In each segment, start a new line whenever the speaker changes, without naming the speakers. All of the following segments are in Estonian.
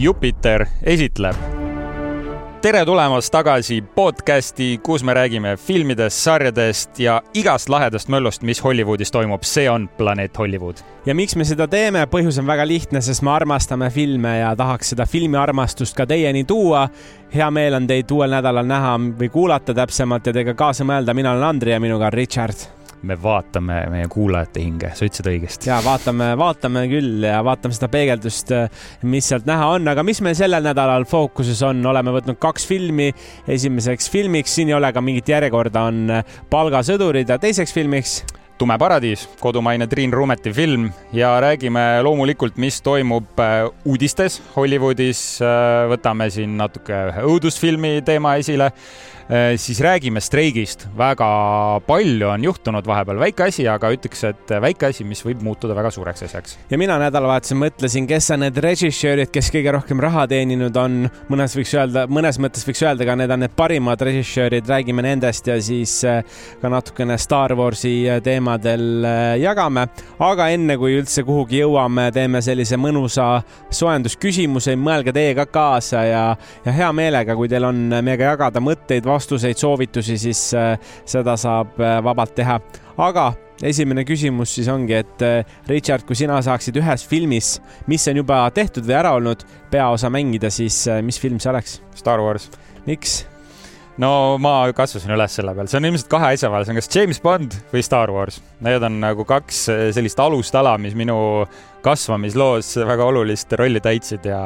Jupiter esitleb. tere tulemast tagasi podcasti, kus me räägime filmidest, sarjadest ja igast lahedast möllust, mis Hollywoodis toimub. see on Planeet Hollywood.
ja miks me seda teeme, põhjus on väga lihtne, sest me armastame filme ja tahaks seda filmiarmastust ka teieni tuua. hea meel on teid uuel nädalal näha või kuulata täpsemalt ja teiega kaasa mõelda. mina olen Andri ja minuga on Richard
me vaatame meie kuulajate hinge, sa ütlesid õigesti.
ja vaatame, vaatame küll ja vaatame seda peegeldust, mis sealt näha on, aga mis meil sellel nädalal fookuses on, oleme võtnud kaks filmi. esimeseks filmiks, siin ei ole ka mingit järjekorda, on Palgasõdurid. Ja teiseks filmiks?
Tume paradiis, kodumaine Triin Rumeti film. Ja räägime loomulikult, mis toimub äh, uudistes Hollywoodis. Äh, võtame siin natuke ühe õudusfilmi teema esile siis räägime streigist. väga palju on juhtunud vahepeal, väike asi, aga ütleks, et väike asi, mis võib muutuda väga suureks asjaks.
ja mina nädalavahetusel mõtlesin, kes on need režissöörid, kes kõige rohkem raha teeninud on. mõnes võiks öelda, mõnes mõttes võiks öelda ka, need on need parimad režissöörid, räägime nendest ja siis äh, ka natukene Star Warsi äh, teemadel jagame. aga enne kui üldse kuhugi jõuame, teeme sellise mõnusa soojendusküsimuse, mõelge teie ka kaasa ja, ja hea meelega, kui teil on meiega jagada mõtteid, vastuseid, soovitusi, siis äh, seda saab äh, vabalt teha. aga esimene küsimus siis ongi, et äh, Richard, kui sina saaksid ühes filmis, mis on juba tehtud või ära olnud, peaosa mängida, siis mis film see oleks?
Star Wars.
miks?
no ma kasvasin üles selle peal, see on ilmselt kahe asja vahel, see on kas James Bond või Star Wars. Need on nagu kaks sellist alustala, mis minu kasvamisloos väga olulist rolli täitsid ja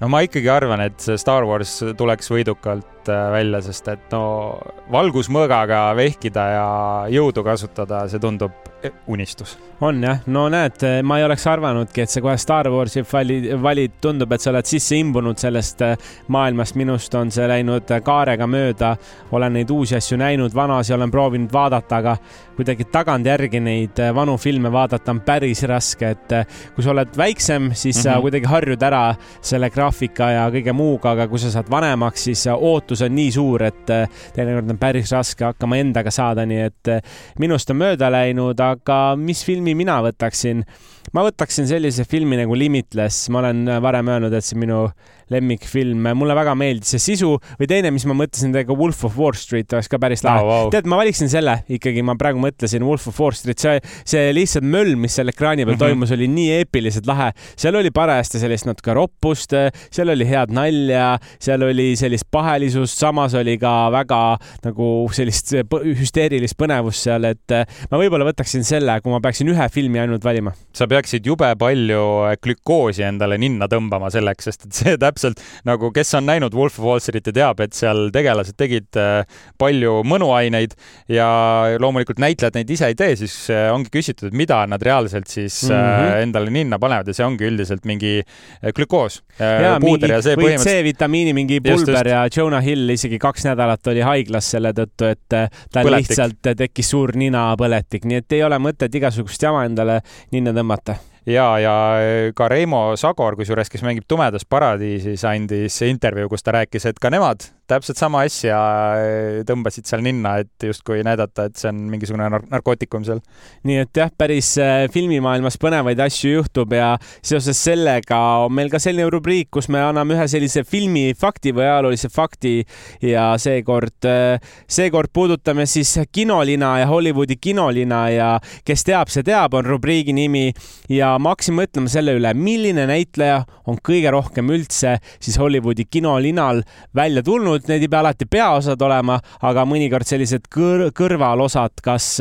no ma ikkagi arvan, et see Star Wars tuleks võidukalt äh, välja, sest et no valgusmõõgaga vehkida ja jõudu kasutada, see tundub unistus.
on jah, no näed, ma ei oleks arvanudki, et sa kohe Star Warsi valid, valid, tundub, et sa oled sisse imbunud sellest äh, maailmast, minust on see läinud kaarega mööda. olen neid uusi asju näinud, vanasi olen proovinud vaadata, aga kuidagi tagantjärgi neid äh, vanu filme vaadata on päris raske, et äh, kui sa oled väiksem, siis mm -hmm. sa mhm. kuidagi harjud ära selle graafika ja kõige muuga, aga kui sa saad vanemaks, siis ootus on nii suur, et teinekord on päris raske hakkama endaga saada, nii et minust on mööda läinud, aga mis filmi mina võtaksin? Ma võtaksin sellise filmi nagu Limitless, ma olen varem öelnud, et see minu lemmikfilm, mulle väga meeldis see sisu või teine, mis ma mõtlesin, ka Wolf of Wall Street oleks ka päris lahe oh,. Wow. tead, ma valiksin selle ikkagi, ma praegu mõtlesin Wolf of Wall Street, see, see lihtsalt möll, mis seal ekraani peal mm -hmm. toimus, oli nii eepiliselt lahe. seal oli parajasti sellist natuke roppust, seal oli head nalja, seal oli sellist pahelisust, samas oli ka väga nagu sellist hüsteerilist põnevust seal, et ma võib-olla võtaksin selle, kui ma peaksin ühe filmi ainult valima.
sa peaksid jube palju glükoosi endale ninna tõmbama selleks, sest et see täpselt nagu, kes on näinud Wolf of Wall Street'i, teab, et seal tegelased tegid äh, palju mõnuaineid ja loomulikult näitlejad neid ise ei tee, siis äh, ongi küsitud, et mida nad reaalselt siis mm -hmm. endale ninna panevad ja see ongi üldiselt mingi glükoos.
põhimõtteliselt. C-vitamiini mingi pulber ja Jonah Hill isegi kaks nädalat oli haiglas selle tõttu, et tal lihtsalt tekkis suur ninapõletik, nii et ei ole mõtet igasugust jama endale ninna tõmmata
ja, ja ka Reimo Sagor, kusjuures, kes mängib Tumedas paradiisis, andis intervjuu, kus ta rääkis, et ka nemad täpselt sama asja äh, tõmbasid seal ninna, et justkui näidata, et see on mingisugune nar narkootikum seal.
nii et jah, päris äh, filmimaailmas põnevaid asju juhtub ja seoses sellega on meil ka selline rubriik, kus me anname ühe sellise filmi fakti või ajaloolise fakti ja seekord, äh, seekord puudutame siis kinolina ja Hollywoodi kinolina ja kes teab, see teab, on rubriigi nimi ja ma hakkasin mõtlema selle üle, milline näitleja on kõige rohkem üldse siis Hollywoodi kinolinal välja tulnud loomulikult need ei pea alati peaosad olema, aga mõnikord sellised kõr kõrvalosad, kas,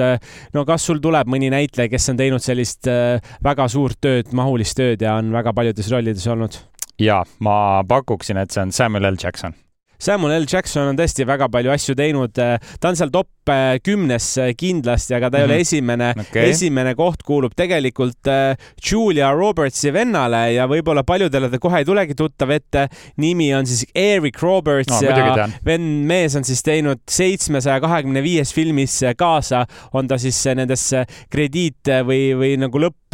no kas sul tuleb mõni näitleja, kes on teinud sellist äh, väga suurt tööd, mahulist tööd ja on väga paljudes rollides olnud?
ja ma pakuksin, et see on Samuel L Jackson
Samuel L Jackson on tõesti väga palju asju teinud, ta on seal top kümnes kindlasti, aga ta ei mm -hmm. ole mhm. esimene okay.. esimene koht kuulub tegelikult äh, Julia Robertsi vennale ja võib-olla paljudele ta kohe ei tulegi tuttav ette. nimi on siis Eric Roberts no, ja venn mees on siis teinud seitsmesaja kahekümne viies filmis kaasa, on ta siis nendes krediite või, või nagu lõpp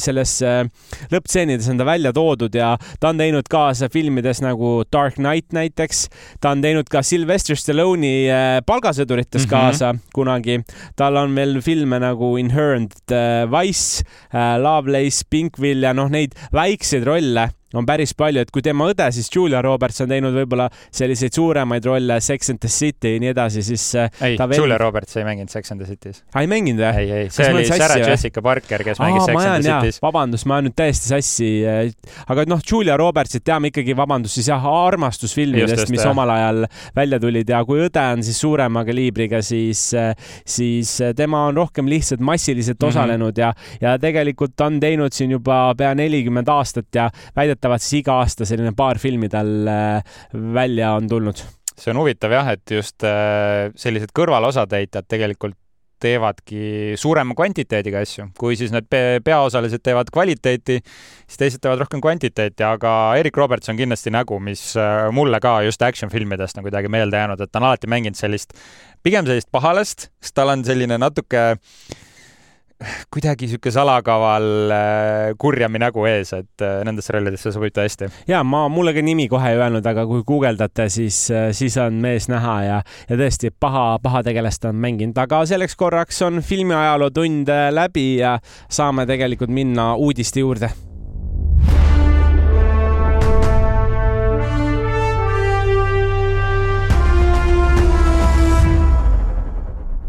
selles lõppstseenides on ta välja toodud ja ta on teinud kaasa filmides nagu Dark Knight näiteks. ta on teinud ka Sylvester Stallone'i äh, palgasõdurites mm -hmm. kaasa kunagi. tal on veel filme nagu Inherent äh, äh, Lovelace, Pinkville ja noh, neid väikseid rolle on päris palju, et kui tema õde, siis Julia Roberts on teinud võib-olla selliseid suuremaid rolle, Sex and the City ja nii edasi, siis
äh, ei, Julia Roberts ei mänginud Sex and the City's.
ei mänginud või?
ei, ei, see oli Sarah Jessica Parker, kes Aa, mängis Sex and the City's.
vabandust, ma olen nüüd täiesti sassi. Äh, aga noh, Julia Robertsit teame ikkagi, vabandust, siis jah, armastusfilmidest, mis jah. omal ajal välja tulid ja kui õde on siis suurema kaliibriga, siis, äh, siis tema on rohkem lihtsalt massiliselt mm -hmm. osalenud ja, ja tegelikult on teinud siin juba pea nelikümmend aastat ja väidetavalt siis iga aasta selline paar filmi tal välja on tulnud.
See on huvitav jah, et just äh, sellised kõrvalosatäitjad tegelikult teevadki suurema kvantiteediga asju, kui siis need peaosalised teevad kvaliteeti, siis teised teevad rohkem kvantiteeti, aga Erik Roberts on kindlasti nägu, mis äh, mulle ka just action filmidest on kuidagi meelde jäänud, et ta on alati mänginud sellist, pigem sellist pahalast, sest tal on selline natuke äh, kuidagi sihuke salakaval äh, kurjami nägu ees, et äh, nendesse rollidesse sobib ta hästi.
ja ma, mulle ka nimi kohe ei öelnud, aga kui guugeldate, siis, äh, siis on mees näha ja, ja tõesti paha, paha tegelast on mänginud, aga selleks korraks on filmiajaloo tund läbi ja saame tegelikult minna uudiste juurde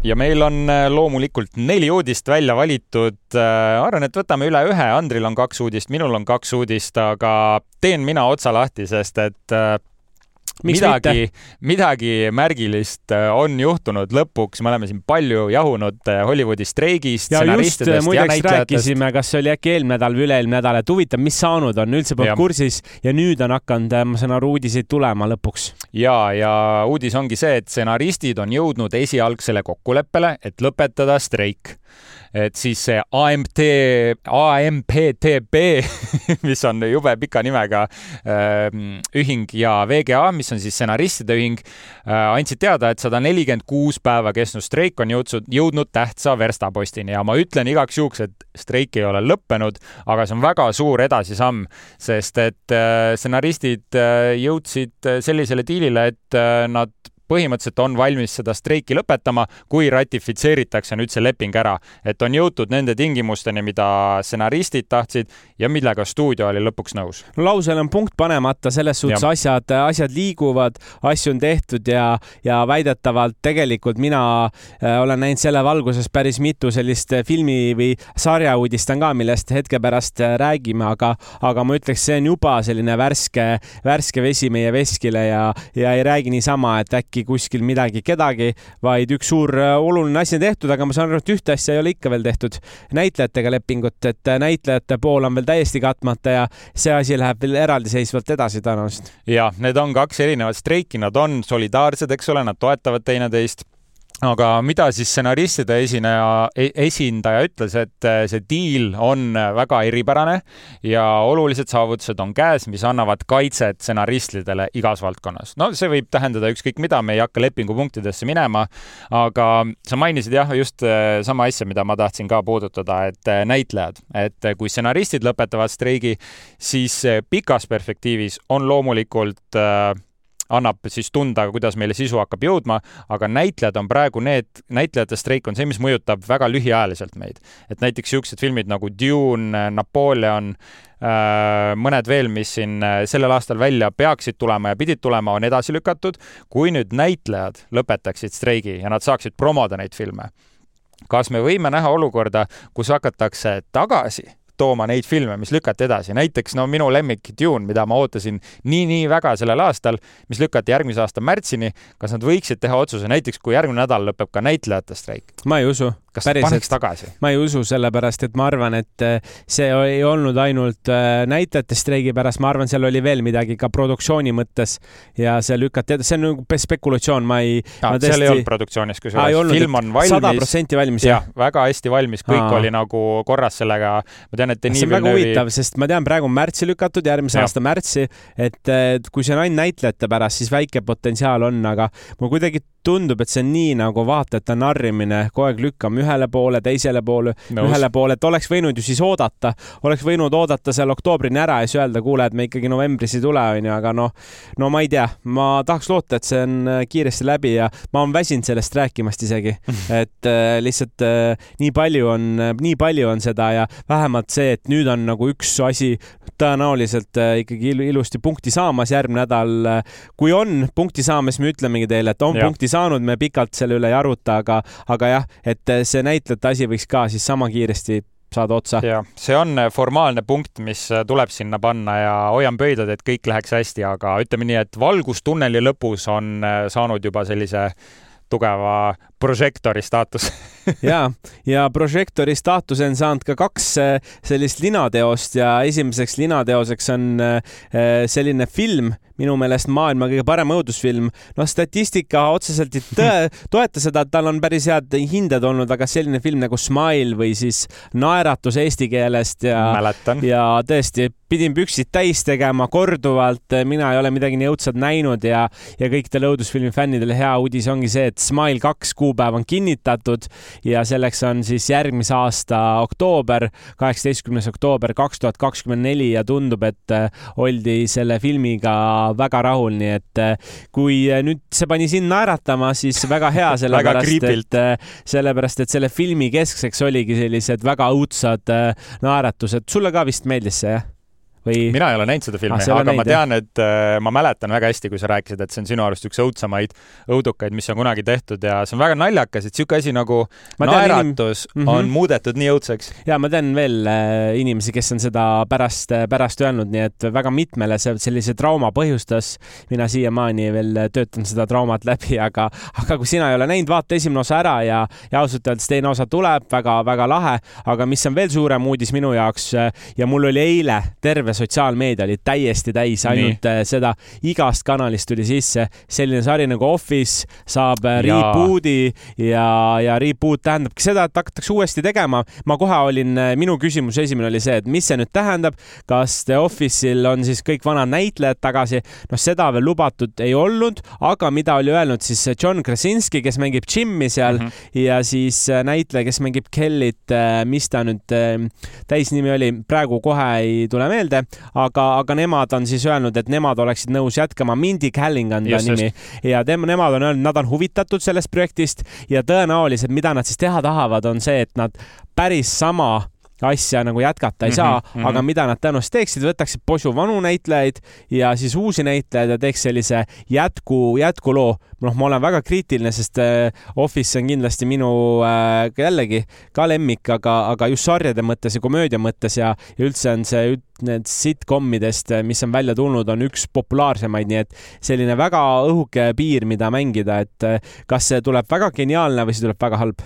ja meil on äh, loomulikult neli uudist välja valitud. Äh, arvan, et võtame üle ühe, Andril on kaks uudist, minul on kaks uudist, aga teen mina otsa lahti, sest et äh, Miks midagi, midagi märgilist äh, on juhtunud lõpuks, me oleme siin palju jahunud äh, Hollywoodi streigist.
ja just muideks rääkisime, kas see oli äkki eelmine nädal või üle-eelmine nädal, et huvitav, mis saanud on, üldse polnud kursis ja nüüd on hakanud, äh, ma saan aru, uudiseid tulema lõpuks.
ja, ja uudis ongi see, et stsenaristid on jõudnud esialgsele kokkuleppele, et lõpetada streik et siis see AMT, AMPTB, mis on jube pika nimega äh, ühing ja VGA, mis on siis stsenaristide ühing äh,, andsid teada, et sada nelikümmend kuus päeva kestnud streik on jõudnud, jõudnud tähtsa verstapostini. Ja ma ütlen igaks juhuks, et streik ei ole lõppenud, aga see on väga suur edasisamm, sest et äh, stsenaristid äh, jõudsid sellisele diilile, et nad põhimõtteliselt on valmis seda streiki lõpetama, kui ratifitseeritakse nüüd see leping ära. et on jõutud nende tingimusteni, mida stsenaristid tahtsid ja millega stuudio oli lõpuks nõus.
no lausel on punkt panemata, selles suhtes ja. asjad, asjad liiguvad, asju on tehtud ja, ja väidetavalt tegelikult mina äh, olen näinud selle valguses päris mitu sellist filmi või sarjauudist on ka, millest hetke pärast äh, räägime, aga, aga ma ütleks, see on juba selline värske, värske vesi meie veskile ja, ja ei räägi niisama, et äkki äkki kuskil midagi kedagi, vaid üks suur äh, oluline asi on tehtud, aga ma saan aru, et ühte asja ei ole ikka veel tehtud, näitlejatega lepingut, et äh, näitlejate pool on veel täiesti katmata ja see asi läheb veel eraldiseisvalt edasi tõenäoliselt.
ja need on kaks erinevat streiki, nad on solidaarsed, eks ole, nad toetavad teineteist aga mida siis stsenaristide esineja, e-, esindaja ütles, et äh, see diil on väga eripärane ja olulised saavutused on käes, mis annavad kaitset stsenaristidele igas valdkonnas. no see võib tähendada ükskõik mida, me ei hakka lepingupunktidesse minema, aga sa mainisid jah, just äh, sama asja, mida ma tahtsin ka puudutada, et äh, näitlejad, et kui stsenaristid lõpetavad streigi, siis pikas perspektiivis on loomulikult äh, annab siis tunda, kuidas meile sisu hakkab jõudma, aga näitlejad on praegu need, näitlejate streik on see, mis mõjutab väga lühiajaliselt meid. et näiteks niisugused filmid nagu Dune, Napoleon, äh, mõned veel, mis siin äh, sellel aastal välja peaksid tulema ja pidid tulema, on edasi lükatud. kui nüüd näitlejad lõpetaksid streigi ja nad saaksid promoda neid filme, kas me võime näha olukorda, kus hakatakse tagasi tooma neid filme, mis lükati edasi, näiteks no minu lemmik Dune, mida ma ootasin nii-nii väga sellel aastal, mis lükati järgmise aasta märtsini. kas nad võiksid teha otsuse, näiteks kui järgmine nädal lõpeb ka näitlejate streik?
ma ei usu
kas Päriselt, paneks tagasi?
ma ei usu, sellepärast et ma arvan, et äh, see ei olnud ainult äh, näitlejate streigi pärast, ma arvan, seal oli veel midagi ka produktsiooni mõttes ja see lükati, see on nagu spekulatsioon, ma ei.
Tõesti... seal ei olnud produktsioonis, kusjuures film on valmis.
sada protsenti valmis,
jah? väga hästi valmis, kõik Aa. oli nagu korras sellega. ma tean, et
Denis see on väga huvitav, sest ma tean, praegu on märtsi lükatud, järgmise ja. aasta märtsi, et kui see on ainult näitlejate pärast, siis väike potentsiaal on, aga mul kuidagi tundub, et see on nii nagu vaatajate narrimine, kogu aeg lükkame ühele poole, teisele poole, ühele poole, et oleks võinud ju siis oodata, oleks võinud oodata seal oktoobrini ära ja siis öelda, kuule, et me ikkagi novembris ei tule, onju, aga noh, no ma ei tea, ma tahaks loota, et see on äh, kiiresti läbi ja ma olen väsinud sellest rääkimast isegi, et äh, lihtsalt äh, nii palju on, nii palju on seda ja vähemalt see, et nüüd on nagu üks asi tõenäoliselt äh, ikkagi ilusti punkti saamas järgmine nädal. Äh, kui on punkti saamas, me ütlemegi teile, et on ja. punkti saanud, me pikalt selle üle ei aruta, aga, aga jah, et äh, see näitlejate asi võiks ka siis sama kiiresti saada otsa.
jah, see on formaalne punkt, mis tuleb sinna panna ja hoian pöidlad, et kõik läheks hästi, aga ütleme nii, et valgus tunneli lõpus on saanud juba sellise tugeva prožektori staatus
ja, ja prožektori staatuse on saanud ka kaks äh, sellist linateost ja esimeseks linateoseks on äh, selline film, minu meelest maailma kõige parem õudusfilm. noh, statistika otseselt ei tõe, toeta seda, et tal on päris head hinded olnud, aga selline film nagu Smile või siis Naeratus eesti keelest ja, ja tõesti pidin püksid täis tegema korduvalt, mina ei ole midagi nii õudset näinud ja, ja kõikidel õudusfilmi fännidel hea uudis ongi see, et Smile kaks kuupäev on kinnitatud ja selleks on siis järgmise aasta oktoober, kaheksateistkümnes oktoober kaks tuhat kakskümmend neli ja tundub, et äh, oldi selle filmiga väga rahul, nii et äh, kui nüüd see pani sind naeratama, siis väga hea, sellepärast et, äh, sellepärast et selle filmi keskseks oligi sellised väga õudsad naeratused. sulle ka vist meeldis see, jah?
Või? mina ei ole näinud seda filmi ah,, aga näinud, ma tean, et äh, ma mäletan väga hästi, kui sa rääkisid, et see on sinu arust üks õudsemaid õudukaid, mis on kunagi tehtud ja see on väga naljakas, et niisugune asi nagu ma naeratus inim... mm -hmm. on muudetud nii õudseks.
ja ma tean veel äh, inimesi, kes on seda pärast, äh, pärast öelnud, nii et väga mitmele see sellise trauma põhjustas. mina siiamaani veel töötan seda traumat läbi, aga, aga kui sina ei ole näinud, vaata esimene osa ära ja, ja ausalt öeldes teine osa tuleb väga-väga lahe, aga mis on veel suurem uudis minu jaoks äh, ja mul oli eile terve sotsiaalmeedia oli täiesti täis ainult Nii. Äh, seda, igast kanalist tuli sisse selline sari nagu Office saab äh, reboot'i ja, ja reboot tähendabki seda, et hakatakse uuesti tegema. ma kohe olin, äh, minu küsimus esimene oli see, et mis see nüüd tähendab, kas The Office'il on siis kõik vanad näitlejad tagasi, noh, seda veel lubatud ei olnud, aga mida oli öelnud siis John Krasinski, kes mängib Jimmy seal mm -hmm. ja siis näitleja, kes mängib Kellyt, mis ta nüüd täisnimi oli, praegu kohe ei tule meelde, aga, aga nemad on siis öelnud, et nemad oleksid nõus jätkama. Mindy Kaling on ta nimi ja tema, nemad on öelnud, nad on huvitatud sellest projektist ja tõenäoliselt, mida nad siis teha tahavad, on see, et nad päris sama asja nagu jätkata ei mhm, saa mm, -hmm. aga mida nad tõenäoliselt teeksid, võtaksid posu vanu näitlejaid ja siis uusi näitlejaid ja teeks sellise jätku, jätkuloo. noh, ma olen väga kriitiline, sest äh, Office on kindlasti minu äh, jällegi ka lemmik, aga, aga just sarjade mõttes ja komöödia mõttes ja, ja üldse on see need sitcomidest, mis on välja tulnud, on üks populaarsemaid, nii et selline väga õhuke piir, mida mängida, et äh, kas see tuleb väga geniaalne või see tuleb väga halb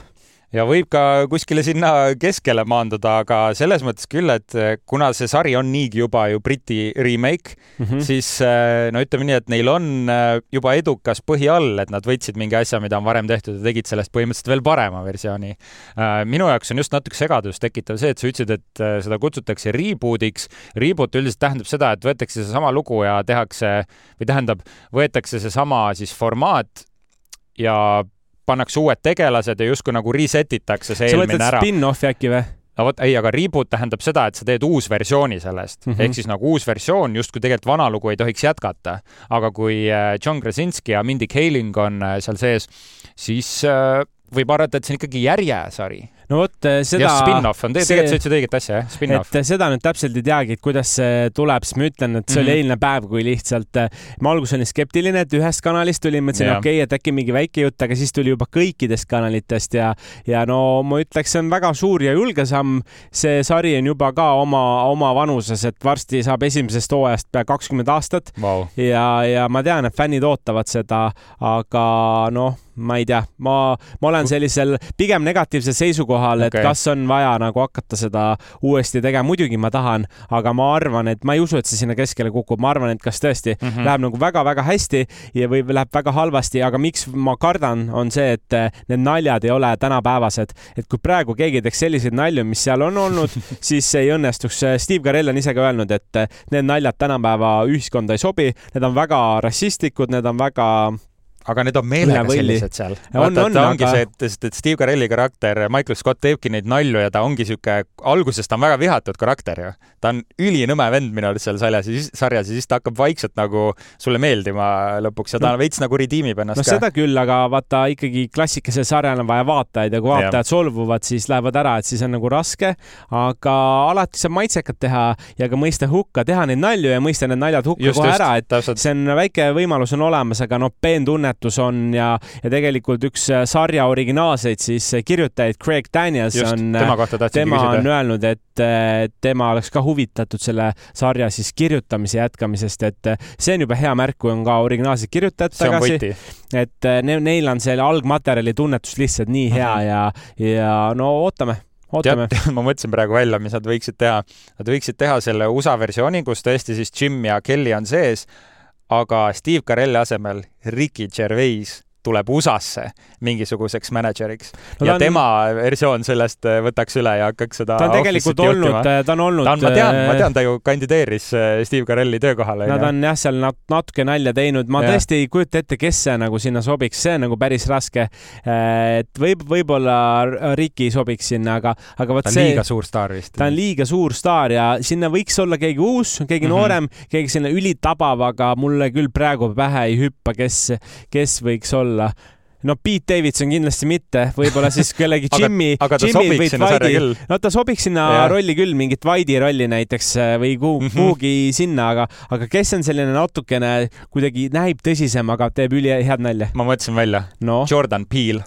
ja võib ka kuskile sinna keskele maanduda, aga selles mõttes küll, et eh, kuna see sari on niigi juba ju Briti remake mm, -hmm. siis eh, no ütleme nii, et neil on eh, juba edukas põhi all, et nad võtsid mingi asja, mida on varem tehtud ja tegid sellest põhimõtteliselt veel parema versiooni. minu jaoks on just natuke segadust tekitav see, et sa ütlesid, et seda kutsutakse reboot'iks. Reboot üldiselt tähendab seda, et võetakse seesama lugu ja tehakse või tähendab, võetakse seesama siis formaat ja pannakse uued tegelased ja justkui nagu reset itakse see sa eelmine ära.
spin-off'i äkki või?
no vot, ei, aga reboot tähendab seda, et sa teed uus versiooni sellest mm -hmm. ehk siis nagu uus versioon, justkui tegelikult vana lugu ei tohiks jätkata. aga kui äh, John Krasinski ja Mindy Kaling on äh, seal sees, siis äh, võib arvata, et see on ikkagi järjesari
no vot eh, seda.
jah, spin-off on, tegelikult sa ütlesid õiget asja, jah, spin-off.
et seda nüüd täpselt ei teagi, et kuidas see tuleb, siis ma ütlen, et see mm -hmm. oli mhm. eilne päev, kui lihtsalt eh, ma alguses olin skeptiline, et ühest kanalist tuli, mõtlesin, okei okay,, et äkki mingi väike jutt, aga siis tuli juba kõikidest kanalitest ja, ja no ma ütleks, see on väga suur ja julge samm. see sari on juba ka oma, oma vanuses, et varsti saab esimesest hooajast pea kakskümmend aastat
wow.
ja, ja ma tean, et fännid ootavad seda, aga noh ma ei tea, ma, ma olen sellisel pigem negatiivsel seisukohal, et okay. kas on vaja nagu hakata seda uuesti tegema, muidugi ma tahan, aga ma arvan, et ma ei usu, et see sinna keskele kukub, ma arvan, et kas tõesti mm -hmm. läheb nagu väga-väga hästi ja või läheb väga halvasti, aga miks ma kardan, on see, et eh, need naljad ei ole tänapäevased, et kui praegu keegi teeks selliseid nalju, mis seal on olnud siis ei õnnestuks. Steve Carell on ise ka öelnud, et eh, need naljad tänapäeva ühiskonda ei sobi, need on väga rassistlikud, need on väga
aga need on meelega sellised seal.
On, on,
ongi
aga-
see, et, sest et Steve Carelli karakter, Michael Scott teebki neid nalju ja ta ongi sihuke, alguses ta on väga vihatud karakter ju. ta on ülinõme vend minu arust seal sarjas ja siis, sarjas ja siis ta hakkab vaikselt nagu sulle meeldima lõpuks ja ta
No-
veits nagu redeemib ennast
no
ka.
seda küll, aga vaata ikkagi klassikalisel sarjal on vaja vaatajaid ja kui vaatajad solvuvad, siis lähevad ära, et siis on nagu raske. aga alati saab maitsekat teha ja ka mõista hukka, teha neid nalju ja mõista need naljad hukka
just,
kohe
just
ära, et,
täpselt.
see on väike võimalus on olemas, aga noh, peentunnetus on ja, ja tegelikult üks äh, sarja originaalseid siis kirjutajaid, Craig Daniels
just,
on,
tema kohta tahtsingi
tema on öelnud, et äh, tema oleks ka huvitatud selle sarja siis kirjutamise jätkamisest, et äh, see on juba hea märk, kui on ka originaalsed kirjutajad tagasi, et äh, ne, neil on selle algmaterjali tunnetus lihtsalt nii hea
Mhm.
ja, ja no ootame, ootame.
ma mõtlesin praegu välja, mis nad võiksid teha. Nad võiksid teha selle USA versiooni, kus tõesti siis Jim ja Kelly on sees, aga Steve Carelli asemel Ricky Gervais tuleb USA-sse mingisuguseks mänedžeriks
No
ja
on-
tema versioon sellest äh, võtaks üle ja hakkaks seda
ta on tegelikult
office'it
olnud ta on olnud.
ma tean, ma tean, ta ju kandideeris äh, Steve Carelli töökohale.
Nad on jah, seal nat- natuke nalja teinud, ma
Jah.
tõesti ei kujuta ette, kes see nagu sinna sobiks, see on nagu päris raske. et võib, võib-olla Riki sobiks sinna, aga, aga vot
ta on
see
liiga suur staar vist.
ta on liiga suur staar ja sinna võiks olla keegi uus, keegi mm -hmm. noorem, keegi selline ülitabav, aga mulle küll praegu pähe ei hüppa, kes, kes võiks olla. No Pete Davidson kindlasti mitte, võib-olla siis kellegi
Aga-
Jimmy,
aga ta
Jimmy või Dwighti, no ta sobiks sinna
Jah.
rolli küll, mingit Whitey rolli näiteks äh, või
Mhm.
kuhugi sinna, aga, aga kes on selline natukene kuidagi näib tõsisem, aga teeb ülihead nalja?
ma mõtlesin välja,
noh,
Jordan Peele,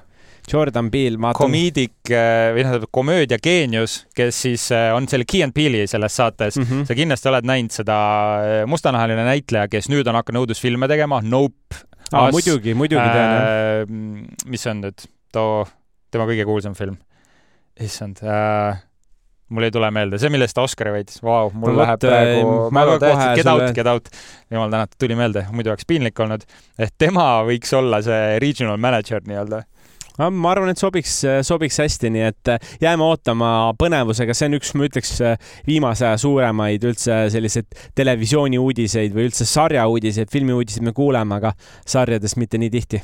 Jordan Peele, ma
komiidik äh, või tähendab komöödia geenius, kes siis äh, on selle Key and Peele'i selles saates
Mm -hmm.
sa kindlasti oled näinud seda mustanahaline näitleja, kes nüüd on hakanud õudusfilme tegema, Nope.
Ah,
Us,
muidugi, muidugi tean jah.
äh,. mis see on nüüd, too, tema kõige kuulsam film? issand äh,, mul ei tule meelde, see, millest ta Oscari võitis, vau, mul
No
läheb praegu
äh, ma
mälu
ka kohe
täiesti, get out, get out. jumal tänatud, tuli meelde, muidu oleks piinlik olnud. et tema võiks olla see regional manager nii-öelda.
Ma arvan, et sobiks, sobiks hästi, nii et äh, jääme ootama põnevusega, see on üks, ma ütleks, viimase aja suuremaid üldse selliseid televisiooniuudiseid või üldse sarjauudiseid, filmiuudiseid me kuuleme, aga sarjadest mitte nii tihti.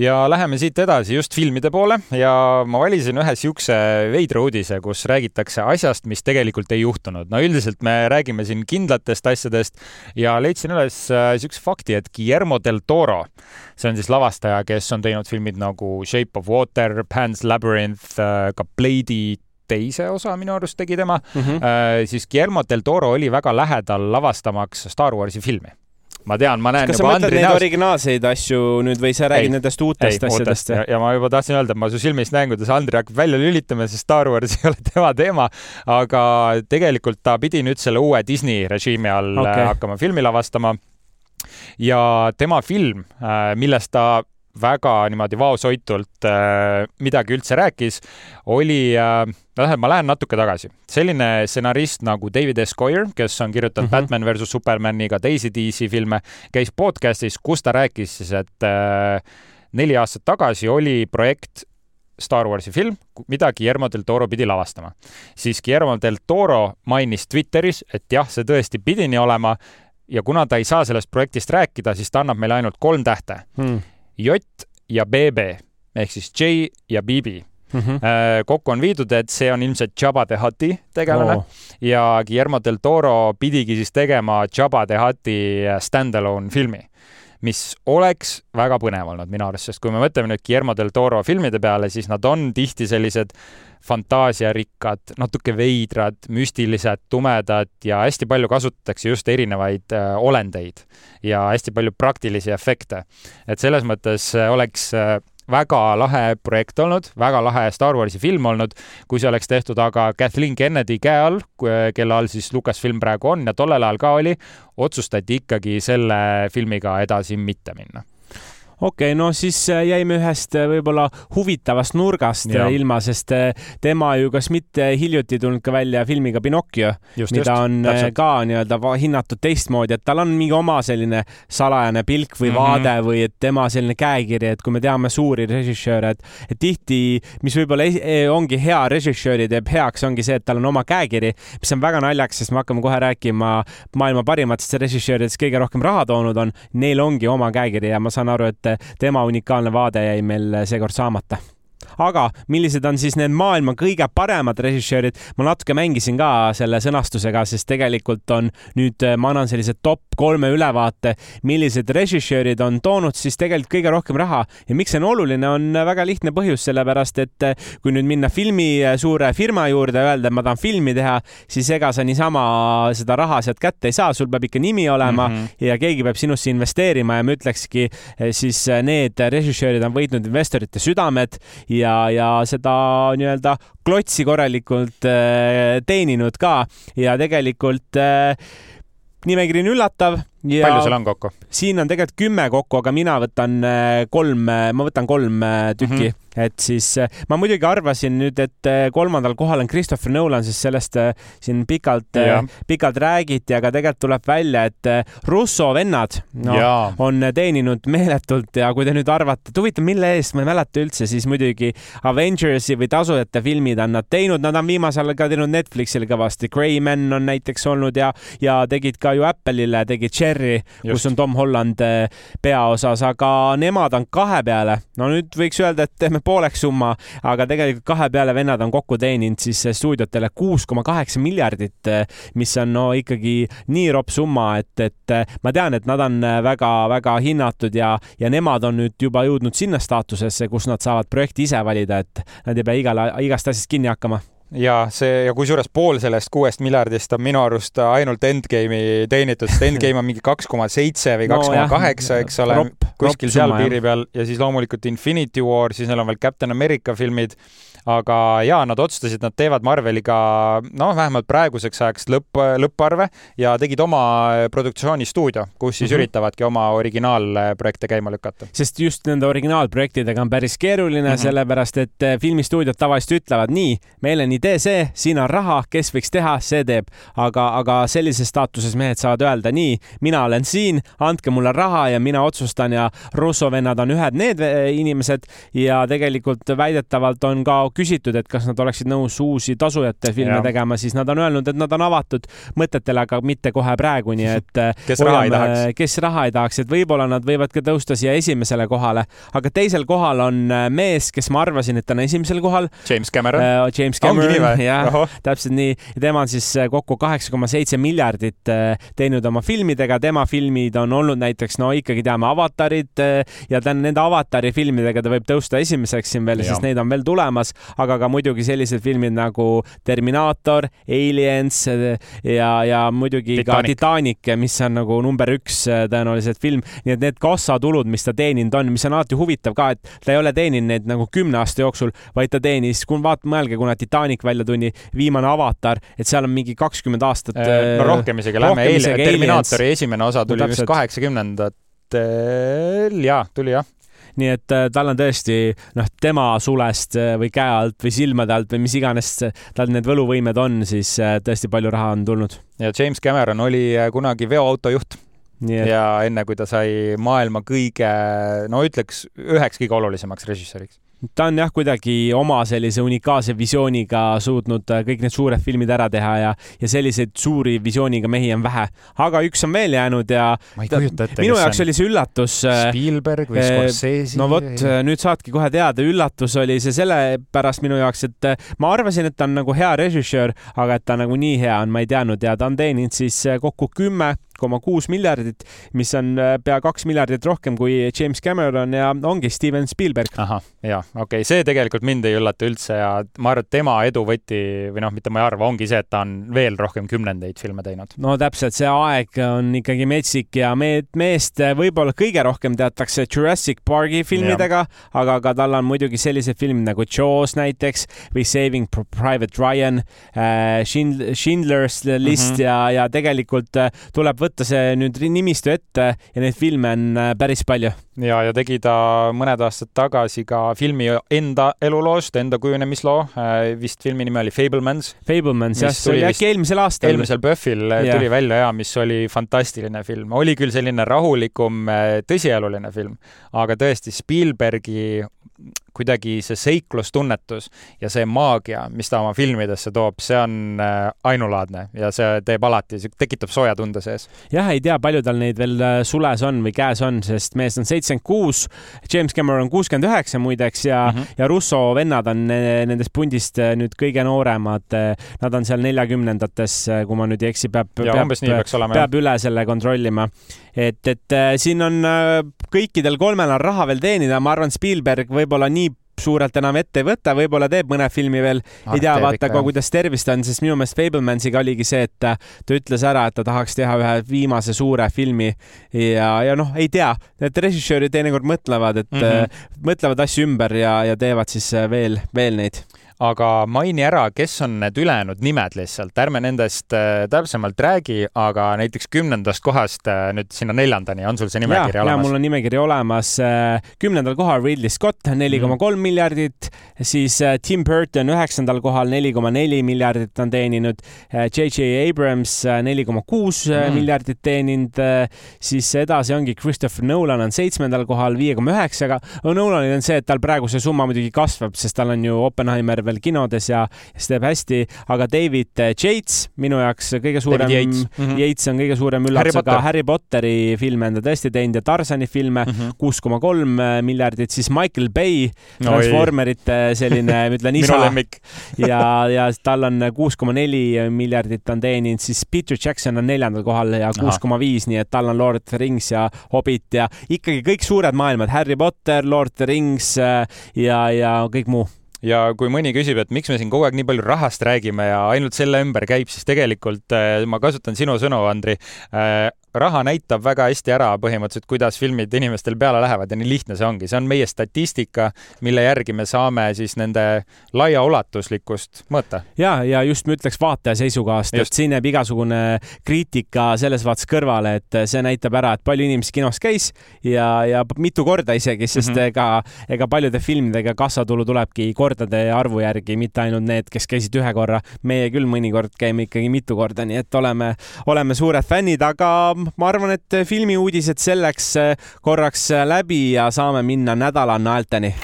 Ja läheme siit edasi just filmide poole ja ma valisin ühe siukse veidra uudise, kus räägitakse asjast, mis tegelikult ei juhtunud. no üldiselt me räägime siin kindlatest asjadest ja leidsin üles äh, siukse fakti, et Guillermo del Toro, see on siis lavastaja, kes on teinud filmid nagu Shape of Water, Pan's Labyrinth, ka Blade'i teise osa minu arust tegi tema
Mm -hmm.
äh,, siis Guillermo del Toro oli väga lähedal lavastamaks Star Warsi filmi. Ma tean, ma näen
kas
juba Andri näost,
originaalseid asju nüüd või sa räägid
Ei.
nendest uutest
ei,
asjadest
ja,? ja ma juba tahtsin öelda, et ma su silmist näen, kuidas Andri hakkab välja lülitama, sest Star Wars ei ole tema teema, aga tegelikult ta pidi nüüd selle uue Disney režiimi all okay. hakkama filmi lavastama. ja tema film, millest ta väga niimoodi vaoshoitult äh, midagi üldse rääkis, oli äh,, tähendab, ma lähen natuke tagasi. selline stsenarist nagu David S. Goyer, kes on kirjutanud mm. -hmm. Batman versus Supermani, ka teisi DC filme, käis podcast'is, kus ta rääkis siis, et äh, neli aastat tagasi oli projekt Star Warsi film, mida Guillermo del Toro pidi lavastama. siis Guillermo del Toro mainis Twitteris, et jah, see tõesti pidi nii olema ja kuna ta ei saa sellest projektist rääkida, siis ta annab meile ainult kolm tähte,
Hmm.
J ja BB ehk siis J ja BB.
Mhm.
kokku on viidud, et see on ilmselt Jabba the Hutti tegelane
Oo.
ja Guillermo del Toro pidigi siis tegema Jabba the Hutti stand-alone filmi, mis oleks väga põnev olnud minu arust, sest kui me mõtleme nüüd Guillermo del Toro filmide peale, siis nad on tihti sellised fantaasiarikkad, natuke veidrad, müstilised, tumedad ja hästi palju kasutatakse just erinevaid äh, olendeid ja hästi palju praktilisi efekte. et selles mõttes äh, oleks äh, väga lahe projekt olnud, väga lahe Star Warsi film olnud, kui see oleks tehtud aga Kathleen Kennedy käe all, kelle all siis Lucasfilm praegu on ja tollel ajal ka oli, otsustati ikkagi selle filmiga edasi mitte minna.
Okei okay,, no siis äh, jäime ühest äh, võib-olla huvitavast nurgast
Jah.
ja. ilma, sest äh, tema ju kas mitte hiljuti tulnud ka välja filmiga Pinocchio, mida on äh,
täpselt.
ka nii-öelda hinnatud teistmoodi, et tal on mingi oma selline salajane pilk või mm -hmm. vaade või et tema selline käekiri, et kui me teame suuri režissööre, et, et tihti, mis võib-olla eh, ongi hea režissööri teeb heaks, ongi see, et tal on oma käekiri, mis on väga naljakas, sest me hakkame kohe rääkima maailma parimatest režissööridest, kõige rohkem raha toonud on, neil ongi oma käekiri ja ma saan aru, et tema unikaalne vaade jäi meil seekord saamata aga millised on siis need maailma kõige paremad režissöörid, ma natuke mängisin ka selle sõnastusega, sest tegelikult on nüüd, äh, ma annan sellise top kolme ülevaate, millised režissöörid on toonud siis tegelikult kõige rohkem raha. Ja miks see on oluline, on väga lihtne põhjus, sellepärast et äh, kui nüüd minna filmi äh, suure firma juurde ja öelda, et ma tahan filmi teha, siis ega sa niisama seda raha sealt kätte ei saa, sul peab ikka nimi olema mm -hmm. ja keegi peab sinusse investeerima ja ma ütlekski, siis need režissöörid on võitnud investorite südamed ja, ja seda nii-öelda klotsi korralikult äh, teeninud ka. Ja tegelikult äh, nimekiri on üllatav ja
palju seal on kokku?
siin on tegelikult kümme kokku, aga mina võtan äh, kolm, ma võtan kolm tükki mm, -hmm. et siis ma muidugi arvasin nüüd, et kolmandal kohal on Christopher Nolan, sest sellest siin pikalt, pikalt räägiti, aga tegelikult tuleb välja, et Russo vennad no, on teeninud meeletult ja kui te nüüd arvate, et huvitav, mille eest, ma ei mäleta üldse, siis muidugi Avengersi või tasujate filmid on nad teinud, nad on viimasel ajal ka teinud Netflixile kõvasti, Greyman on näiteks olnud ja, ja tegid ka ju Apple'ile, tegid Cherry Terry, kus on Tom Holland eh, peaosas, aga nemad on kahe peale. no nüüd võiks öelda, et teeme pooleks summa, aga tegelikult kahe peale vennad on kokku teeninud siis stuudiotele kuus koma kaheksa miljardit, eh, mis on no ikkagi nii ropp summa, et, et ma tean, et nad on väga-väga hinnatud ja, ja nemad on nüüd juba jõudnud sinna staatusesse, kus nad saavad projekti ise valida, et nad ei pea igale, igast asjast kinni hakkama
ja see ja kusjuures pool sellest kuuest miljardist on minu arust ainult Endgame'i teenitud, sest Endgame on mingi kaks koma seitse või kaks koma kaheksa, eks ole, kuskil seal piiri peal. Ja siis loomulikult Infinity War, siis neil on veel Captain America filmid aga jaa, nad otsustasid, nad teevad Marveliga noh, vähemalt praeguseks ajaks lõpp, lõpparve ja tegid oma produktsioonistuudio, kus siis mm -hmm. üritavadki oma originaalprojekte käima lükata.
sest just nende originaalprojektidega on päris keeruline mm, -hmm. sellepärast et eh, filmistuudiod tavaliselt ütlevad nii, meil on idee see, siin on raha, kes võiks teha, see teeb, aga, aga sellises staatuses mehed saavad öelda nii, mina olen siin, andke mulle raha ja mina otsustan ja Russo vennad on ühed need eh, inimesed ja tegelikult väidetavalt on ka küsitud, et kas nad oleksid nõus uusi tasujate filme ja. tegema, siis nad on öelnud, et nad on avatud mõtetele, aga mitte kohe praegu, nii et
kes hoiame, raha ei tahaks,
kes raha ei tahaks, et võib-olla nad võivad ka tõusta siia esimesele kohale, aga teisel kohal on äh, mees, kes ma arvasin, et ta on esimesel kohal.
James Cameron
uh,. James Cameron, jah, täpselt nii. tema on siis kokku kaheksa koma seitse miljardit teinud oma filmidega, tema filmid on olnud näiteks, no ikkagi teame, avatarid ja tänu nende avatari filmidega ta võib tõusta esimeseks siin veel, sest neid on veel tulemas aga ka muidugi sellised filmid nagu Terminaator, Aliens ja, ja muidugi Titanic. ka Titanic, mis on nagu number üks äh, tõenäoliselt film. nii et need kassatulud, mis ta teeninud on, mis on alati huvitav ka, et ta ei ole teeninud neid nagu kümne aasta jooksul, vaid ta teenis, kui vaat-, mõelge, kuna Titanic välja tuli, viimane Avatar, et seal on mingi kakskümmend aastat.
no äh, rohkem isegi, lähme eile, Terminaatori esimene osa tuli vist kaheksakümnendatel, jaa, tuli jah
nii et äh, tal on tõesti noh, tema sulest äh, või käe alt või silmade alt või mis iganes tal need võluvõimed on, siis äh, tõesti palju raha on tulnud.
ja James Cameron oli kunagi veoautojuht et... ja enne, kui ta sai maailma kõige, no ütleks üheks kõige olulisemaks režissööriks
ta on jah, kuidagi oma sellise unikaalse visiooniga suutnud äh, kõik need suured filmid ära teha ja, ja selliseid suuri visiooniga mehi on vähe. aga üks on veel jäänud ja
ma ei kujuta ette,
minu jaoks oli see üllatus.
Äh, Spielberg või Scorsese?
no vot, nüüd saadki kohe teada, üllatus oli see sellepärast minu jaoks, et äh, ma arvasin, et ta on nagu hea režissöör, aga et ta nagu nii hea on, ma ei teadnud ja ta on teeninud siis kokku kümme koma kuus miljardit, mis on äh, pea kaks miljardit rohkem kui James Cameron ja ongi Steven Spielberg.
ahah, ja okei okay., see tegelikult mind ei üllata üldse ja ma arvan, et tema edu võti või noh, mitte ma ei arva, ongi see, et ta on veel rohkem kümnendeid filme teinud.
no täpselt, see aeg on ikkagi metsik ja me, meest võib-olla kõige rohkem teatakse Jurassic Parki filmidega, aga ka tal on muidugi sellised filmid nagu Jaws näiteks või Saving Private Ryan äh,, Schindler's List mm -hmm. ja, ja tegelikult äh, tuleb võtta see nüüd nimistu ette ja neid filme on äh, päris palju.
ja, ja tegi ta mõned aastad tagasi ka filmi enda eluloost, enda kujunemisloo. Äh, vist filmi nimi oli Fablemans.
Fablemans jah, see oli äkki eelmisel aastal.
eelmisel PÖFFil äh, tuli välja ja mis oli fantastiline film. oli küll selline rahulikum, tõsieluline film, aga tõesti Spielbergi kuidagi see seiklustunnetus ja see maagia, mis ta oma filmidesse toob, see on äh, ainulaadne ja see teeb alati, tekitab sooja tunde sees.
jah, ei tea, palju tal neid veel äh, sules on või käes on, sest mees on seitsekümmend kuus, James Cameron kuuskümmend üheksa muideks ja mm, -hmm. ja Russo vennad on nendest pundist äh, nüüd kõige nooremad. Nad on seal neljakümnendates, kui ma nüüd ei eksi, peab, peab, peab üle selle kontrollima et, et siin on kõikidel kolmel on raha veel teenida, ma arvan, Spielberg võib-olla nii suurelt enam ette ei võta, võib-olla teeb mõne filmi veel, ei tea, vaata ka kuidas tervist on, sest minu meelest Fablemansiga oligi see, et ta ütles ära, et ta tahaks teha ühe viimase suure filmi ja, ja noh, ei tea, need režissöörid teinekord mõtlevad, et mm -hmm. mõtlevad asju ümber ja, ja teevad siis veel, veel neid
aga maini ära, kes on need ülejäänud nimed lihtsalt, ärme nendest äh, täpsemalt räägi, aga näiteks kümnendast kohast äh, nüüd sinna neljandani, on sul see nimekiri ja, olemas?
mul on nimekiri olemas. Äh, kümnendal kohal Ridley Scott, neli koma kolm miljardit, siis Tim Burton üheksandal kohal, neli koma neli miljardit on teeninud. J.J. Abrams neli koma kuus mm. miljardit teeninud, siis edasi ongi Christopher Nolan on seitsmendal kohal viie koma üheksaga. Nolanil on see, et tal praegu see summa muidugi kasvab, sest tal on ju Oppenheimer veel kinodes ja siis teeb hästi, aga David Yates, minu jaoks kõige suurem, Yates. Mm -hmm. Yates on kõige suurem üllatus, aga Harry Potteri filme on ta tõesti teinud ja Tarsani filme mhm. kuus koma kolm miljardit, siis Michael Bay, Transformerite selline, ma ütlen isa ja, ja tal on kuus koma neli miljardit on teeninud, siis Peter Jackson on neljandal kohal ja kuus koma viis, nii et tal on Lord of the Rings ja Hobbit ja ikkagi kõik suured maailmad, Harry Potter, Lord of the Rings ja, ja kõik muu
ja kui mõni küsib, et miks me siin kogu aeg nii palju rahast räägime ja ainult selle ümber käib, siis tegelikult äh, ma kasutan sinu sõnu, Andri äh, raha näitab väga hästi ära põhimõtteliselt, kuidas filmid inimestel peale lähevad ja nii lihtne see ongi, see on meie statistika, mille järgi me saame siis nende laiaulatuslikkust mõõta.
ja, ja just ma ütleks vaataja seisukohast, et siin jääb igasugune kriitika selles vaates kõrvale, et see näitab ära, et palju inimesi kinos käis ja, ja mitu korda isegi, sest mm -hmm. ega, ega paljude filmidega kassatulu tulebki kordade arvu järgi, mitte ainult need, kes käisid ühe korra. meie küll mõnikord käime ikkagi mitu korda, nii et oleme, oleme suured fännid, aga ma arvan, et filmiuudised selleks äh, korraks äh, läbi ja saame minna nädala naelteni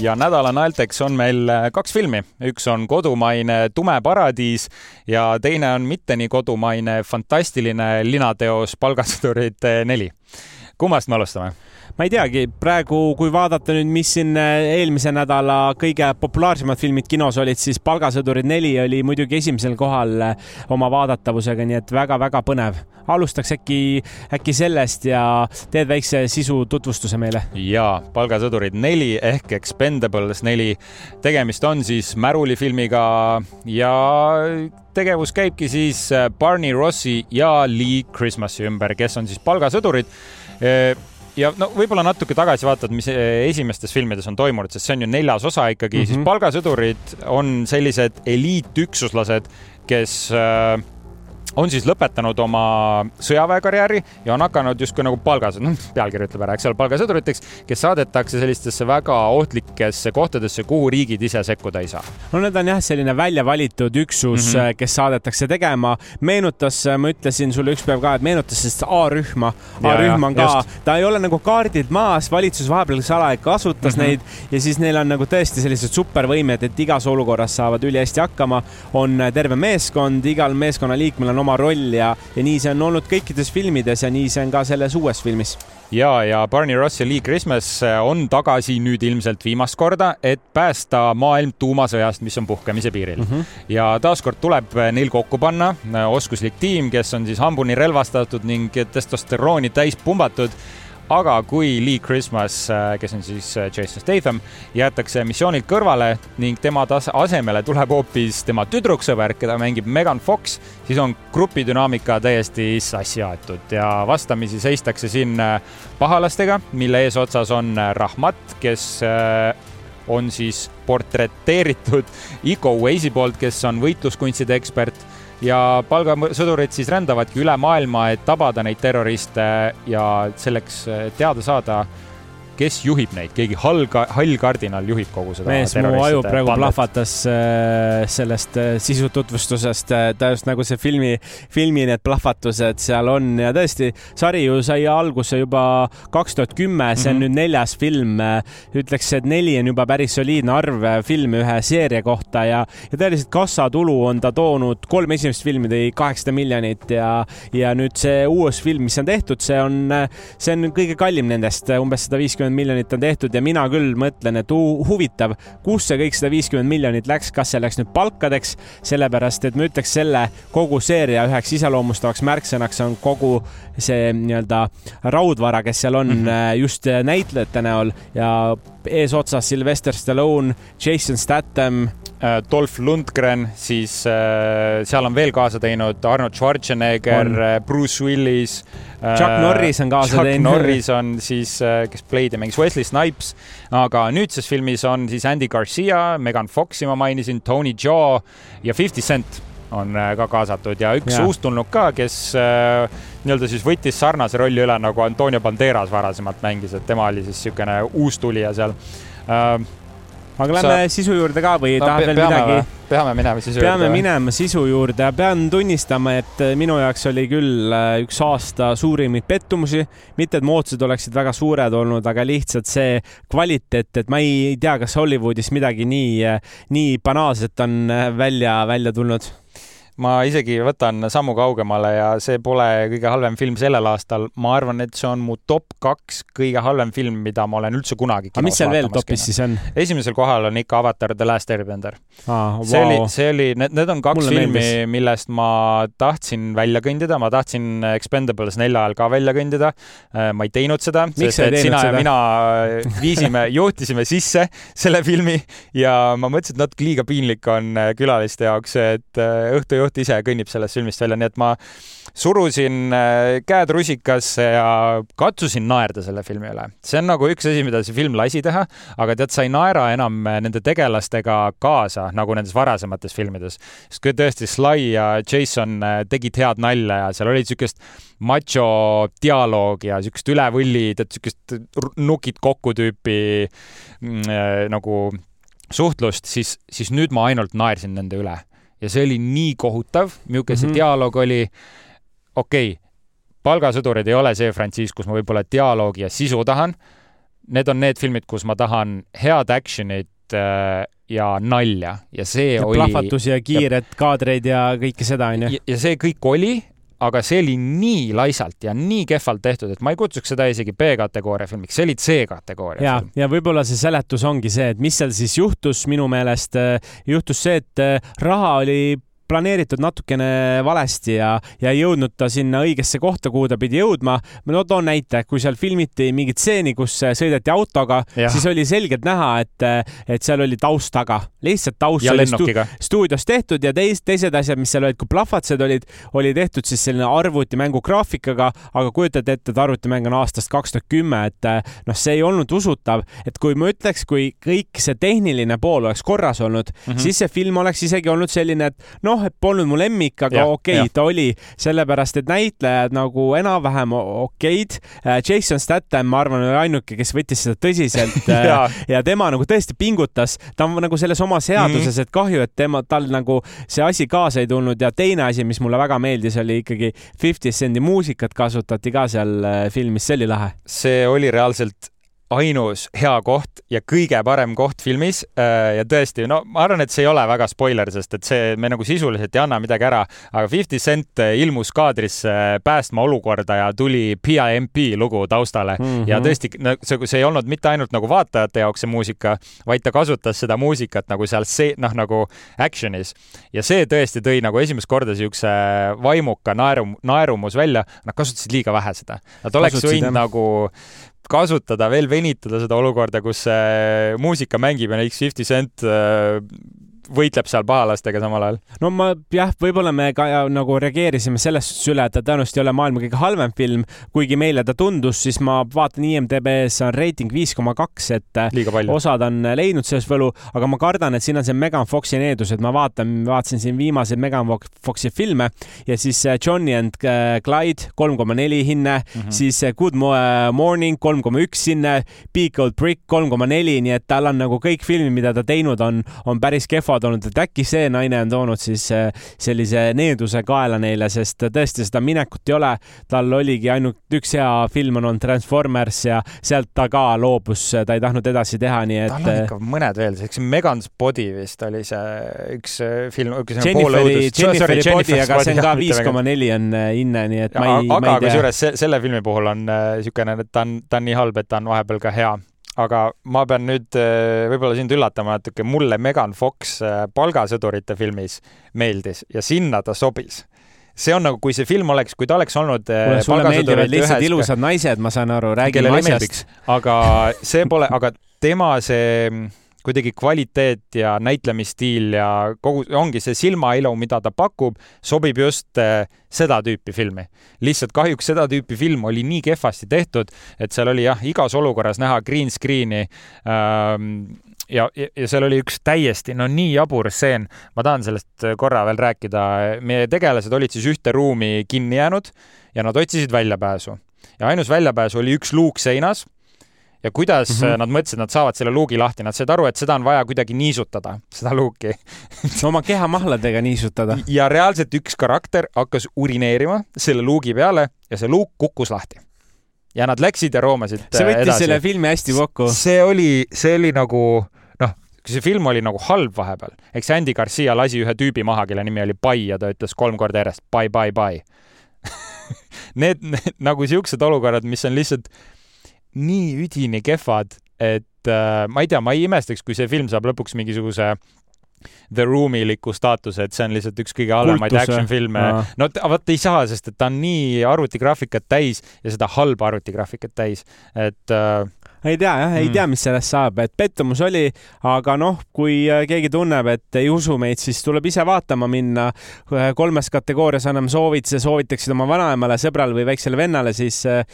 ja nädala naelteks on meil äh, kaks filmi, üks on kodumaine Tume paradiis ja teine on mitte nii kodumaine fantastiline linateos Palgasõdurid neli. Kummast me alustame?
ma ei teagi, praegu, kui vaadata nüüd, mis siin äh, eelmise nädala kõige populaarsemad filmid kinos olid, siis Palgasõdurid neli oli muidugi esimesel kohal äh, oma vaadatavusega, nii et väga-väga põnev. alustaks äkki, äkki sellest ja teed väikse sisu tutvustuse meile.
ja Palgasõdurid neli ehk Expendables neli. tegemist on siis märulifilmiga ja tegevus käibki siis äh, Barney Rossi ja Lee Christmasi ümber, kes on siis palgasõdurid ja no võib-olla natuke tagasi vaatad, mis esimestes filmides on toimunud, sest see on ju neljas osa ikkagi mm, -hmm. siis palgasõdurid on sellised eliitüksuslased, kes äh, on siis lõpetanud oma sõjaväekarjääri ja on hakanud justkui nagu palgas, noh, pealkiri ütleb ära, eks ole, palgasõduriteks, kes saadetakse sellistesse väga ohtlikesse kohtadesse, kuhu riigid ise sekkuda ei saa.
no need on jah, selline välja valitud üksus mm, -hmm. kes saadetakse tegema. meenutas, ma ütlesin sulle üks päev ka, et meenutas sellist A-rühma. A-rühm on ka, ta ei ole nagu kaardid maas, valitsus vahepeal salaja kasutas mm -hmm. neid ja siis neil on nagu tõesti sellised supervõimed, et igas olukorras saavad ülihästi hakkama. on terve meeskond, igal meeskonnaliikmel on oma roll ja, ja nii see on olnud kõikides filmides ja nii see on ka selles uues filmis
ja, ja Barney Ross ja Lee Christmas on tagasi nüüd ilmselt viimast korda, et päästa maailm tuumasõjast, mis on puhkemise piiril mm. -hmm. ja taaskord tuleb neil kokku panna oskuslik tiim, kes on siis hambuni relvastatud ning testosterooni täis pumbatud aga kui Lee Christmas, äh, kes on siis äh, Jason Statham, jäetakse missioonilt kõrvale ning tema asemele tuleb hoopis tema tüdruksõber, keda mängib Megan Fox, siis on grupidünaamika täiesti sassi aetud ja vastamisi seistakse siin äh, pahalastega, mille eesotsas on Rahmat, kes on siis portreteeritud Iko Uweisi poolt, kes on võitluskunstide ekspert ja palgasõdurid siis rändavadki üle maailma, et tabada neid terroriste ja selleks teada saada, kes juhib neid, keegi hall, hall kardinal juhib kogu seda.
mees, mu aju praegu pandet. plahvatas äh, sellest äh, sisututvustusest äh,, täpselt nagu see filmi, filmi need plahvatused seal on ja tõesti, sari ju sai alguse juba kaks tuhat kümme, see on mm -hmm. nüüd neljas film. ütleks, et neli on juba päris soliidne arv filme ühe seeria kohta ja, ja tõeliselt kassatulu on ta toonud, kolm esimest filmi tõi kaheksasada miljonit ja, ja nüüd see uus film, mis on tehtud, see on, see on kõige kallim nendest, umbes sada viiskümmend miljonit on tehtud ja mina küll mõtlen, et huvitav, kus see kõik sada viiskümmend miljonit läks, kas see läks nüüd palkadeks, sellepärast et ma ütleks selle kogu seeria üheks iseloomustavaks märksõnaks on kogu see nii-öelda raudvara, kes seal on mm -hmm. just näitlejate näol ja eesotsas Sylvester Stallone, Jason Statham
Äh, Dolph Lundgren, siis äh, seal on veel kaasa teinud Arnold Schwarzenegger, äh, Bruce Willis.
Chuck Norris on kaasa
Chuck
teinud.
Norris on siis, kes Blade'i mängis, Wesley Snipes, aga nüüdses filmis on siis Andy Garcia, Megan Foxi ma mainisin, Tony Jaa ja Fifty Cent on ka kaasatud ja üks ja. uustulnuk ka, kes äh, nii-öelda siis võttis sarnase rolli üle nagu Antonio Banderas varasemalt mängis, et tema oli siis niisugune uustulija seal äh,
aga lähme sa... sisu juurde ka või no, tahad veel midagi?
peame minema sisu
peame juurde. peame minema sisu juurde ja pean tunnistama, et äh, minu jaoks oli küll äh, üks aasta suurimaid pettumusi. mitte, et mu ootused oleksid väga suured olnud, aga lihtsalt see kvaliteet, et ma ei tea, kas Hollywoodis midagi nii, äh, nii banaalset on välja, välja tulnud
ma isegi võtan sammu kaugemale ja see pole kõige halvem film sellel aastal. ma arvan, et see on mu top kaks kõige halvem film, mida ma olen üldse kunagi
aga mis seal veel topis siis on?
esimesel kohal on ikka Avatar The Last Airbender ah,. Wow. see oli, see oli, need, need on kaks Mulle filmi, millest ma tahtsin välja kõndida, ma tahtsin Expendables nelja ajal ka välja kõndida. Äh, ma ei teinud seda, sest et sina seda? ja mina viisime, juhtisime sisse selle filmi ja ma mõtlesin, et natuke liiga piinlik on äh, külaliste jaoks, et äh, õhtu juht ise kõnnib sellest filmist välja, nii et ma surusin äh, käed rusikasse ja katsusin naerda selle filmi üle. see on nagu üks asi, mida see film lasi teha, aga tead, sa ei naera enam äh, nende tegelastega kaasa, nagu nendes varasemates filmides. sest kui tõesti Sly ja Jason äh, tegid head nalja ja seal oli niisugust macho dialoogi ja niisugust üle võlli, tead, niisugust nukid kokku tüüpi mm, nagu suhtlust, siis, siis nüüd ma ainult naersin nende üle ja see oli nii kohutav, milline see mm -hmm. dialoog oli. Okei okay,, Palgasõdurid ei ole see frantsiis, kus ma võib-olla dialoogi ja sisu tahan. Need on need filmid, kus ma tahan head action'it äh, ja nalja ja see ja oli.
plahvatusi ja kiired ja, kaadreid ja kõike seda, onju.
ja see kõik oli, aga see oli nii laisalt ja nii kehvalt tehtud, et ma ei kutsuks seda isegi B-kategooria filmiks, see oli C-kategooria
ja, ja võib-olla see seletus ongi see, et mis seal siis juhtus, minu meelest äh, juhtus see, et äh, raha oli planeeritud natukene valesti ja, ja ei jõudnud ta sinna õigesse kohta, kuhu ta pidi jõudma. ma toon näite, kui seal filmiti mingit stseeni, kus sõideti autoga, siis oli selgelt näha, et, et seal oli taust taga, lihtsalt taust
oli stu
stuudios tehtud ja teis, teised asjad, mis seal olid, kui plahvatused olid, oli tehtud siis selline arvutimängu graafikaga, aga kujutate ette, et arvutimäng on aastast kaks tuhat kümme, et noh, see ei olnud usutav, et kui ma ütleks, kui kõik see tehniline pool oleks korras olnud mm, -hmm. siis see film oleks isegi olnud selline, et noh, noh, et polnud mu lemmik, aga okei okay, ta oli, sellepärast et näitlejad nagu enam-vähem okeid. Äh, Jason Statham, ma arvan, oli ainuke, kes võttis seda tõsiselt ja. Äh, ja tema nagu tõesti pingutas, ta on nagu selles omas headuses mm, -hmm. et kahju, et tema, tal nagu see asi kaasa ei tulnud ja teine asi, mis mulle väga meeldis, oli ikkagi Fifty Cendi muusikat kasutati ka seal äh, filmis, see oli lahe.
see oli reaalselt ainus hea koht ja kõige parem koht filmis. Äh, ja tõesti, no ma arvan, et see ei ole väga spoiler, sest et see, me nagu sisuliselt ei anna midagi ära, aga Fifty Cent ilmus kaadrisse päästma olukorda ja tuli PIMP lugu taustale mm -hmm. ja tõesti, see, see ei olnud mitte ainult nagu vaatajate jaoks see muusika, vaid ta kasutas seda muusikat nagu seal see, noh, nagu action'is. ja see tõesti tõi nagu esimest korda siukse vaimuka naerum, naerumus välja. Nad kasutasid liiga vähe seda. Nad oleks võinud nagu kasutada, veel venitada seda olukorda, kus muusika mängib ja näiteks Fifty Cent äh, võitleb seal pahalastega samal ajal.
no ma jah, võib-olla me ka ja, nagu reageerisime selles suhtes üle, et ta tõenäoliselt ei ole maailma kõige halvem film, kuigi meile ta tundus, siis ma vaatan IMDB-s on reiting viis koma kaks, et osad on leidnud sellest võlu, aga ma kardan, et siin on see Megan Foxi needus, et ma vaatan, vaatasin siin viimaseid Megan Foxi filme ja siis äh, Johnny and äh, Clyde kolm koma neli hinne mm, -hmm. siis äh, Good Morning kolm koma üks hinne, Big Old Brick kolm koma neli, nii et tal on nagu kõik filmid, mida ta teinud on, on päris kehvad olnud, et äkki see naine on toonud siis sellise needuse kaela neile, sest tõesti seda minekut ei ole. tal oligi ainult üks hea film on olnud Transformers ja sealt ta ka loobus, ta ei tahtnud edasi teha, nii et.
tal on ikka mõned veel, eks Megan's Body vist oli see üks film.
Jenniferi, Jenniferi Body, aga see on ka viis koma neli on hinne, nii et ma ei,
aga kusjuures selle filmi puhul on niisugune, et ta on, ta on nii halb, et ta on vahepeal ka hea aga ma pean nüüd äh, võib-olla sind üllatama natuke, mulle Megan Fox äh, Palgasõdurite filmis meeldis ja sinna ta sobis see on nagu, kui see film oleks, kui ta oleks olnud.
Äh, sulle meeldivad lihtsalt ühes... ilusad naised, ma saan aru, räägime asjast.
aga see pole, aga tema see kuidagi kvaliteet ja näitlemisstiil ja kogu, ongi see silmailu, mida ta pakub, sobib just äh, seda tüüpi filmi. lihtsalt kahjuks seda tüüpi film oli nii kehvasti tehtud, et seal oli jah, igas olukorras näha green screen'i ähm, ja, ja seal oli üks täiesti, no nii jabur stseen, ma tahan sellest korra veel rääkida. meie tegelased olid siis ühte ruumi kinni jäänud ja nad otsisid väljapääsu ja ainus väljapääs oli üks luuk seinas ja kuidas mm -hmm. nad mõtlesid, nad saavad selle luugi lahti, nad said aru, et seda on vaja kuidagi niisutada, seda luuki
oma kehamahladega niisutada.
ja reaalselt üks karakter hakkas urineerima selle luugi peale ja see luuk kukkus lahti. ja nad läksid ja roomasid
see võttis edasi. selle filmi hästi kokku.
see oli, see oli nagu noh, see film oli nagu halb vahepeal, eks Andy Garcia lasi ühe tüübi maha, kelle nimi oli Pai ja ta ütles kolm korda järjest bye, bye, bye Need, need nagu siuksed olukorrad, mis on lihtsalt nii üdini kehvad, et äh, ma ei tea, ma ei imestaks, kui see film saab lõpuks mingisuguse The Room'iliku staatuse, et see on lihtsalt üks kõige halvemaid action filme. no vot ei saa, sest et ta on nii arvutigraafikat täis ja seda halba arvutigraafikat täis, et äh,
ei tea jah, ei mm. tea, mis sellest saab, et pettumus oli, aga noh, kui äh, keegi tunneb, et ei usu meid, siis tuleb ise vaatama minna. Äh, kolmes kategoorias anname soovituse, soovitaksid oma vanaemale, sõbrale või väiksele vennale, siis äh,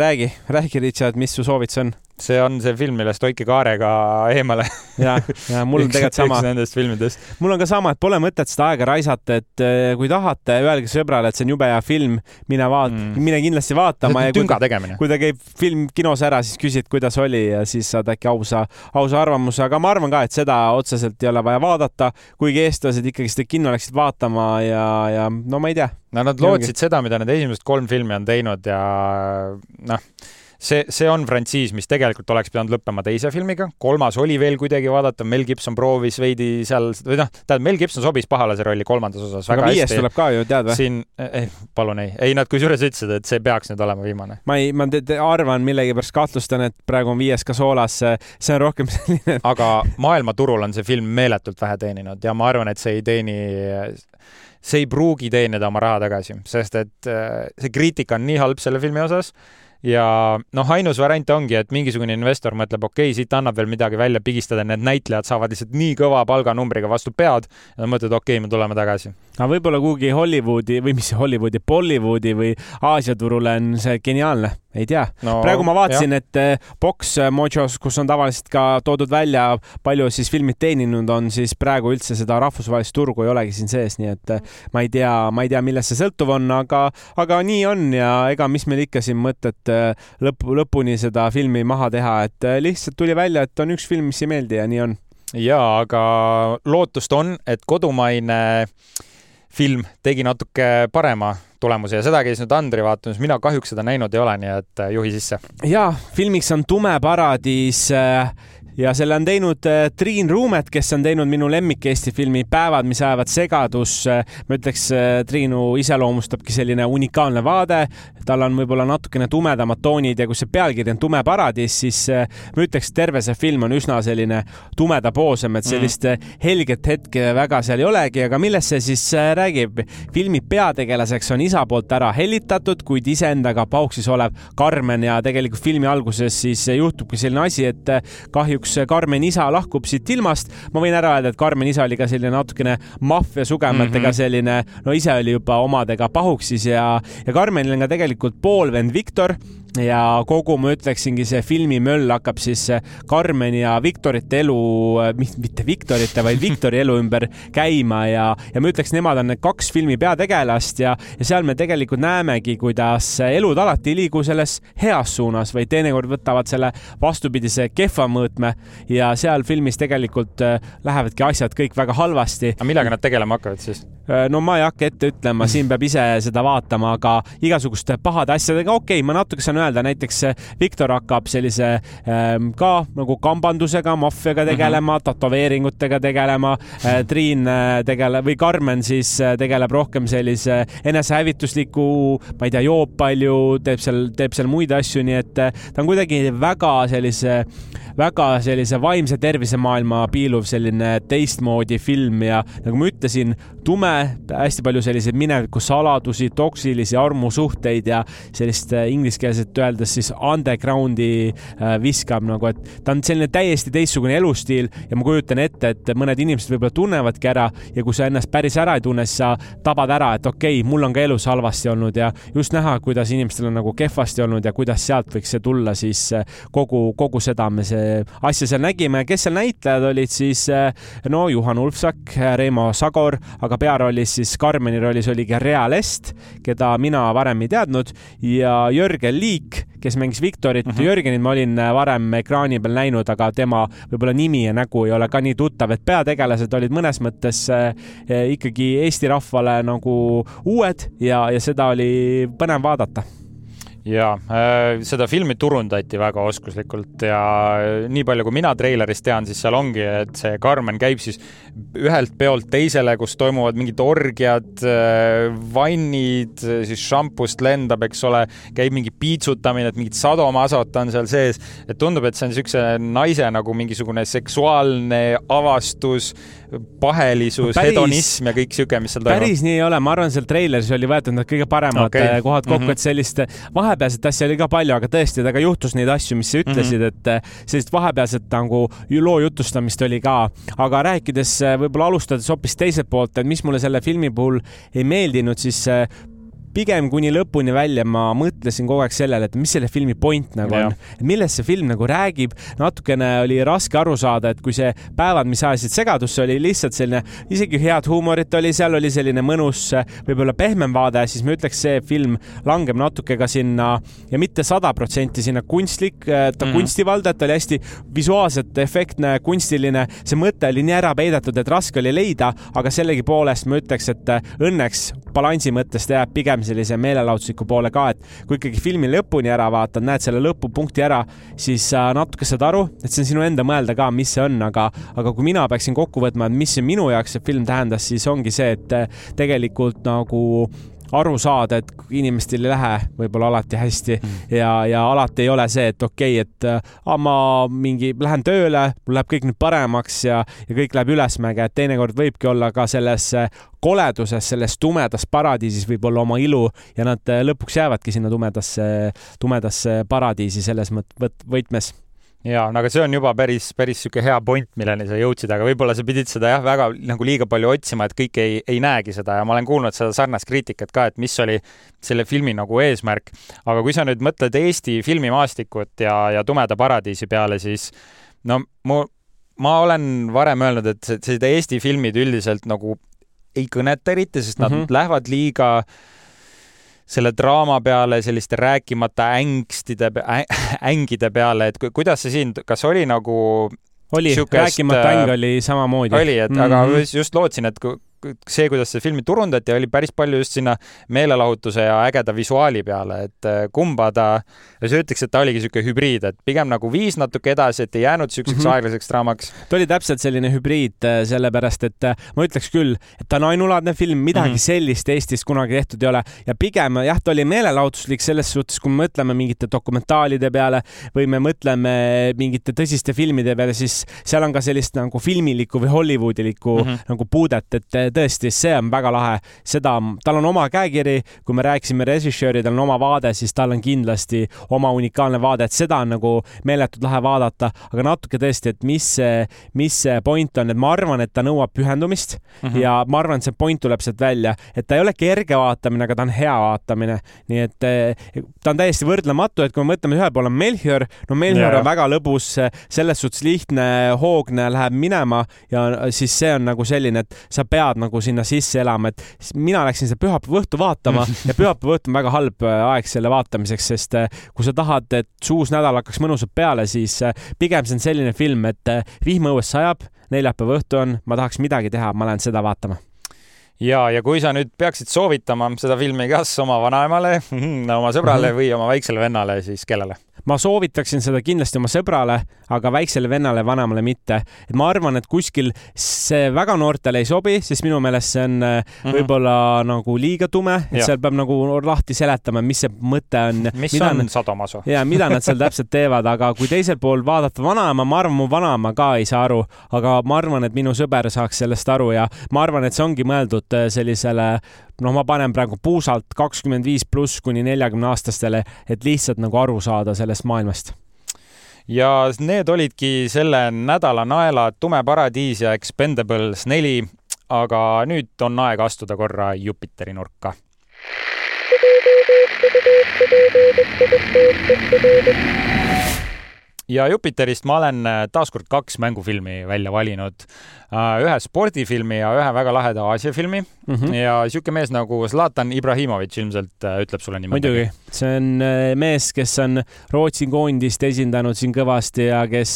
räägi, räägi, Richard, mis su soovitus on?
See on see film, millest hoidke kaarega eemale
ja, ja mul on tegelikult sama.
üks nendest filmidest.
mul on ka sama, et pole mõtet seda aega raisata, et kui tahate, öelge sõbrale, et see on jube hea film, mine vaata mm., mine kindlasti vaatama.
tünga tegemine.
kui ta käib film kinos ära, siis küsid, kuidas oli ja siis saad äkki ausa, ausa arvamuse, aga ma arvan ka, et seda otseselt ei ole vaja vaadata, kuigi eestlased ikkagi seda kinno läksid vaatama ja, ja no ma ei tea.
no nad lootsid seda, mida need esimesed kolm filmi on teinud ja noh see, see on frantsiis, mis tegelikult oleks pidanud lõppema teise filmiga, kolmas oli veel kuidagi vaadata, Mel Gibson proovis veidi seal, või noh, tähendab, Mel Gibson sobis pahalase rolli kolmandas osas.
aga viies hästi. tuleb ka ju, tead või?
siin eh,, palun ei, ei nad kusjuures ütlesid, et see peaks nüüd olema viimane.
ma ei, ma te, te arvan millegipärast kahtlustan, et praegu on viies ka soolas, see on rohkem selline
aga maailmaturul on see film meeletult vähe teeninud ja ma arvan, et see ei teeni see ei pruugi teenida oma raha tagasi, sest et eh, see kriitika on nii halb selle filmi osas ja noh, ainus variant ongi, et mingisugune investor mõtleb, okei okay,, siit annab veel midagi välja pigistada, need näitlejad saavad lihtsalt nii kõva palganumbriga vastu pead ja mõtled, okei okay,, me tuleme tagasi.
aga võib-olla kuhugi Hollywoodi või mis Hollywoodi, Bollywoodi või Aasia turule on see geniaalne ei tea no,. praegu ma vaatasin, et eh, Box Mojos, kus on tavaliselt ka toodud välja, palju siis filmid teeninud on, siis praegu üldse seda rahvusvahelist turgu ei olegi siin sees, nii et eh, ma ei tea, ma ei tea, millest see sõltuv on, aga, aga nii on ja ega mis meil ikka siin mõtet eh, lõpu, lõpuni seda filmi maha teha, et lihtsalt tuli välja, et on üks film, mis ei meeldi ja nii on.
ja aga lootust on, et kodumaine film tegi natuke parema tulemuse ja seda käis nüüd Andri vaatamas, mina kahjuks seda näinud ei ole, nii et äh, juhi sisse.
ja filmiks on Tume paradiis äh, ja selle on teinud äh, Triin Ruumet, kes on teinud minu lemmik Eesti filmi Päevad, mis ajavad segadusse. ma ütleks, Triinu iseloomustabki selline unikaalne vaade, tal on võib-olla natukene tumedamad toonid ja kui see pealkiri on Tume paradiis, siis ma ütleks, terve see film on üsna selline tumedapoolsem, et sellist mm. helget hetke väga seal ei olegi, aga millest see siis räägib? filmi peategelaseks on isa poolt ära hellitatud, kuid iseendaga pauksis olev Karmen ja tegelikult filmi alguses siis juhtubki selline asi, et kahjuks kahjuks Karmen isa lahkub siit ilmast. ma võin ära öelda, et Karmen isa oli ka selline natukene maffia sugemetega mm -hmm. selline, no ise oli juba omadega pahuksis ja, ja Karmenil on ka tegelikult poolvend Viktor ja kogu, ma ütleksingi, see filmimöll hakkab siis Karmeni ja Viktorite elu, mitte Viktorite, vaid Viktori elu ümber käima ja, ja ma ütleks, nemad on need kaks filmi peategelast ja, ja seal me tegelikult näemegi, kuidas elud alati ei liigu selles heas suunas, vaid teinekord võtavad selle vastupidise kehva mõõtme ja seal filmis tegelikult äh, lähevadki asjad kõik väga halvasti.
aga millega nad tegelema hakkavad siis?
Äh, no ma ei hakka ette ütlema, siin peab ise seda vaatama, aga igasuguste pahade asjadega, okei okay,, ma natuke saan öelda, näiteks Viktor hakkab sellise ähm, ka nagu kambandusega, maffiaga mhm. tegelema mm, -hmm. tätoveeringutega tegelema äh,. Triin äh, tegeleb või Karmen siis äh, tegeleb rohkem sellise enesehävitusliku, ma ei tea, joob palju, teeb seal, teeb seal muid asju, nii et äh, ta on kuidagi väga sellise, väga sellise vaimse tervise maailma piiluv selline teistmoodi film ja nagu ma ütlesin, tume, hästi palju selliseid mineviku saladusi, toksilisi armusuhteid ja sellist äh, ingliskeelset öeldes siis underground'i äh, viskab nagu, et ta on selline täiesti teistsugune elustiil ja ma kujutan ette, et mõned inimesed võib-olla tunnevadki ära ja kui sa ennast päris ära ei tunne, siis sa tabad ära, et okei okay,, mul on ka elus halvasti olnud ja just näha, kuidas inimestel on nagu kehvasti olnud ja kuidas sealt võiks see tulla, siis äh, kogu, kogu seda me see asja seal nägime. kes seal näitlejad olid, siis no Juhan Ulfsak, Reimo Sagor, aga pearollis siis Karmeni rollis oli ka Rea Lest, keda mina varem ei teadnud ja Jörgen Liik, kes mängis Viktorit mm. -hmm. Jörgenit ma olin varem ekraani peal näinud, aga tema võib-olla nimi ja nägu ei ole ka nii tuttav, et peategelased olid mõnes mõttes eh, ikkagi Eesti rahvale nagu uued ja, ja seda oli põnev vaadata
ja äh, seda filmi turundati väga oskuslikult ja äh, nii palju, kui mina treilerist tean, siis seal ongi, et see Carmen käib siis ühelt peolt teisele, kus toimuvad mingid orgiad, äh, vannid, siis šampust lendab, eks ole, käib mingi piitsutamine, et mingit sadomasot on seal sees, et tundub, et see on niisuguse naise nagu mingisugune seksuaalne avastus, pahelisus hedonism ja kõik sihuke, mis seal toimub.
päris nii ei ole, ma arvan, seal treileris oli võetud need kõige paremad okay. kohad kokku mm, -hmm. et sellist vahe vahepealset asja oli ka palju, aga tõesti, temaga juhtus neid asju, mis sa ütlesid mm, -hmm. et eh, sellist vahepealset nagu loo jutustamist oli ka. aga rääkides eh, võib-olla alustades hoopis teiselt poolt, et mis mulle selle filmi puhul ei meeldinud, siis eh, pigem kuni lõpuni välja ma mõtlesin kogu aeg sellele, et mis selle filmi point nagu ja. on, millest see film nagu räägib. natukene oli raske aru saada, et kui see päevad, mis ajasid segadusse, oli lihtsalt selline, isegi head huumorit oli seal, oli selline mõnus, võib-olla pehmem vaade, siis ma ütleks, see film langeb natuke ka sinna ja mitte sada protsenti sinna kunstlik, ta mm -hmm. kunstivalda, et ta oli hästi visuaalselt efektne, kunstiline, see mõte oli nii ära peidetud, et raske oli leida, aga sellegipoolest ma ütleks, et õnneks balansi mõttes ta jääb pigem sellise meelelahutusliku poole ka, et kui ikkagi filmi lõpuni ära vaatad, näed selle lõpupunkti ära, siis sa natuke saad aru, et see on sinu enda mõelda ka, mis see on, aga, aga kui mina peaksin kokku võtma, et mis minu jaoks see film tähendas, siis ongi see, et tegelikult nagu aru saada, et inimestel ei lähe võib-olla alati hästi mm. ja, ja alati ei ole see, et okei okay,, et ah, ma mingi lähen tööle, mul läheb kõik nüüd paremaks ja, ja kõik läheb ülesmäge, et teinekord võibki olla ka selles koleduses, selles tumedas paradiisis võib olla oma ilu ja nad lõpuks jäävadki sinna tumedasse, tumedasse paradiisi selles mõt-, võtmes
ja, no aga see on juba päris, päris sihuke hea point, milleni sa jõudsid, aga võib-olla sa pidid seda jah, väga nagu liiga palju otsima, et kõik ei, ei näegi seda ja ma olen kuulnud seda sarnast kriitikat ka, et mis oli selle filmi nagu eesmärk. aga kui sa nüüd mõtled Eesti filmimaastikut ja, ja Tumeda paradiisi peale, siis no mu, ma olen varem öelnud, et seda Eesti filmid üldiselt nagu ei kõneta eriti, sest nad mm -hmm. lähevad liiga äh, selle draama peale, selliste rääkimata ängstide, ängide peale, et kuidas see siin, kas oli nagu
oli, rääkimata äng oli samamoodi.
oli, et mm -hmm. aga mhm. just lootsin, et see, kuidas seda filmi turundati, oli päris palju just sinna meelelahutuse ja ägeda visuaali peale, et äh, kumba ta, sa ütleks, et ta oligi niisugune hübriid, et pigem nagu viis natuke edasi, et ei jäänud niisuguseks mm -hmm. aeglaseks draamaks.
ta oli täpselt selline hübriid, äh, sellepärast et äh, ma ütleks küll, et ta on ainulaadne film, midagi mm -hmm. sellist Eestis kunagi tehtud ei ole ja pigem jah, ta oli meelelahutuslik selles suhtes, kui me mõtleme mingite dokumentaalide peale või me mõtleme mingite tõsiste filmide peale, siis seal on ka sellist nagu filmilikku või Hollywoodilikku mm -hmm. nagu puudet, et tõesti, see on väga lahe, seda, tal on oma käekiri, kui me rääkisime režissööridel on oma vaade, siis tal on kindlasti oma unikaalne vaade, et seda on nagu meeletult lahe vaadata, aga natuke tõesti, et mis see, mis see point on, et ma arvan, et ta nõuab pühendumist mm -hmm. ja ma arvan, et see point tuleb sealt välja, et ta ei ole kerge vaatamine, aga ta on hea vaatamine. nii et eh, ta on täiesti võrdlematu, et kui me mõtleme, ühel pool on Melchior, no Melchior yeah. on väga lõbus, selles suhtes lihtne, hoogne, läheb minema ja siis see on nagu selline, et sa pead nagu sinna sisse elama, et mina läksin seda pühapäeva õhtu vaatama ja pühapäeva õhtu on väga halb eh, aeg selle vaatamiseks, sest eh, kui sa tahad, et see uus nädal hakkaks mõnusalt peale, siis pigem see on selline film, et vihm õues sajab, neljapäeva õhtu on, ma tahaks midagi teha, ma lähen seda vaatama
ja, ja kui sa nüüd peaksid soovitama seda filmi kas oma vanaemale, oma sõbrale -hmm. või oma väiksele vennale, siis kellele?
Ma soovitaksin seda kindlasti oma sõbrale, aga väiksele vennale, vanemale mitte. et ma arvan, et kuskil see väga noortele ei sobi, sest minu meelest see on mm -hmm. võib-olla nagu liiga tume, et ja. seal peab nagu lahti seletama, mis see mõte on.
mis on nad... sadomaso?
ja mida nad seal täpselt teevad, aga kui teisel pool vaadata vanaema, ma arvan, mu vanaema ka ei saa aru, aga ma arvan, et minu sõber saaks sellest aru ja ma arvan, et see ongi mõeldud äh, sellisele noh, ma panen praegu puusalt kakskümmend viis pluss kuni neljakümne aastastele, et lihtsalt nagu aru saada sellest maailmast
ja need olidki selle nädala naelad Tume paradiis ja Expendables neli, aga nüüd on aeg astuda korra Jupiteri nurka. Ja Jupiterist ma olen taaskord kaks mängufilmi välja valinud Äh, ühe spordifilmi ja ühe väga laheda Aasia filmi mm. -hmm. ja sihuke mees nagu Zlatan Ibrahimovitš ilmselt äh, ütleb sulle niimoodi.
muidugi, see on äh, mees, kes on Rootsi koondist esindanud siin kõvasti ja kes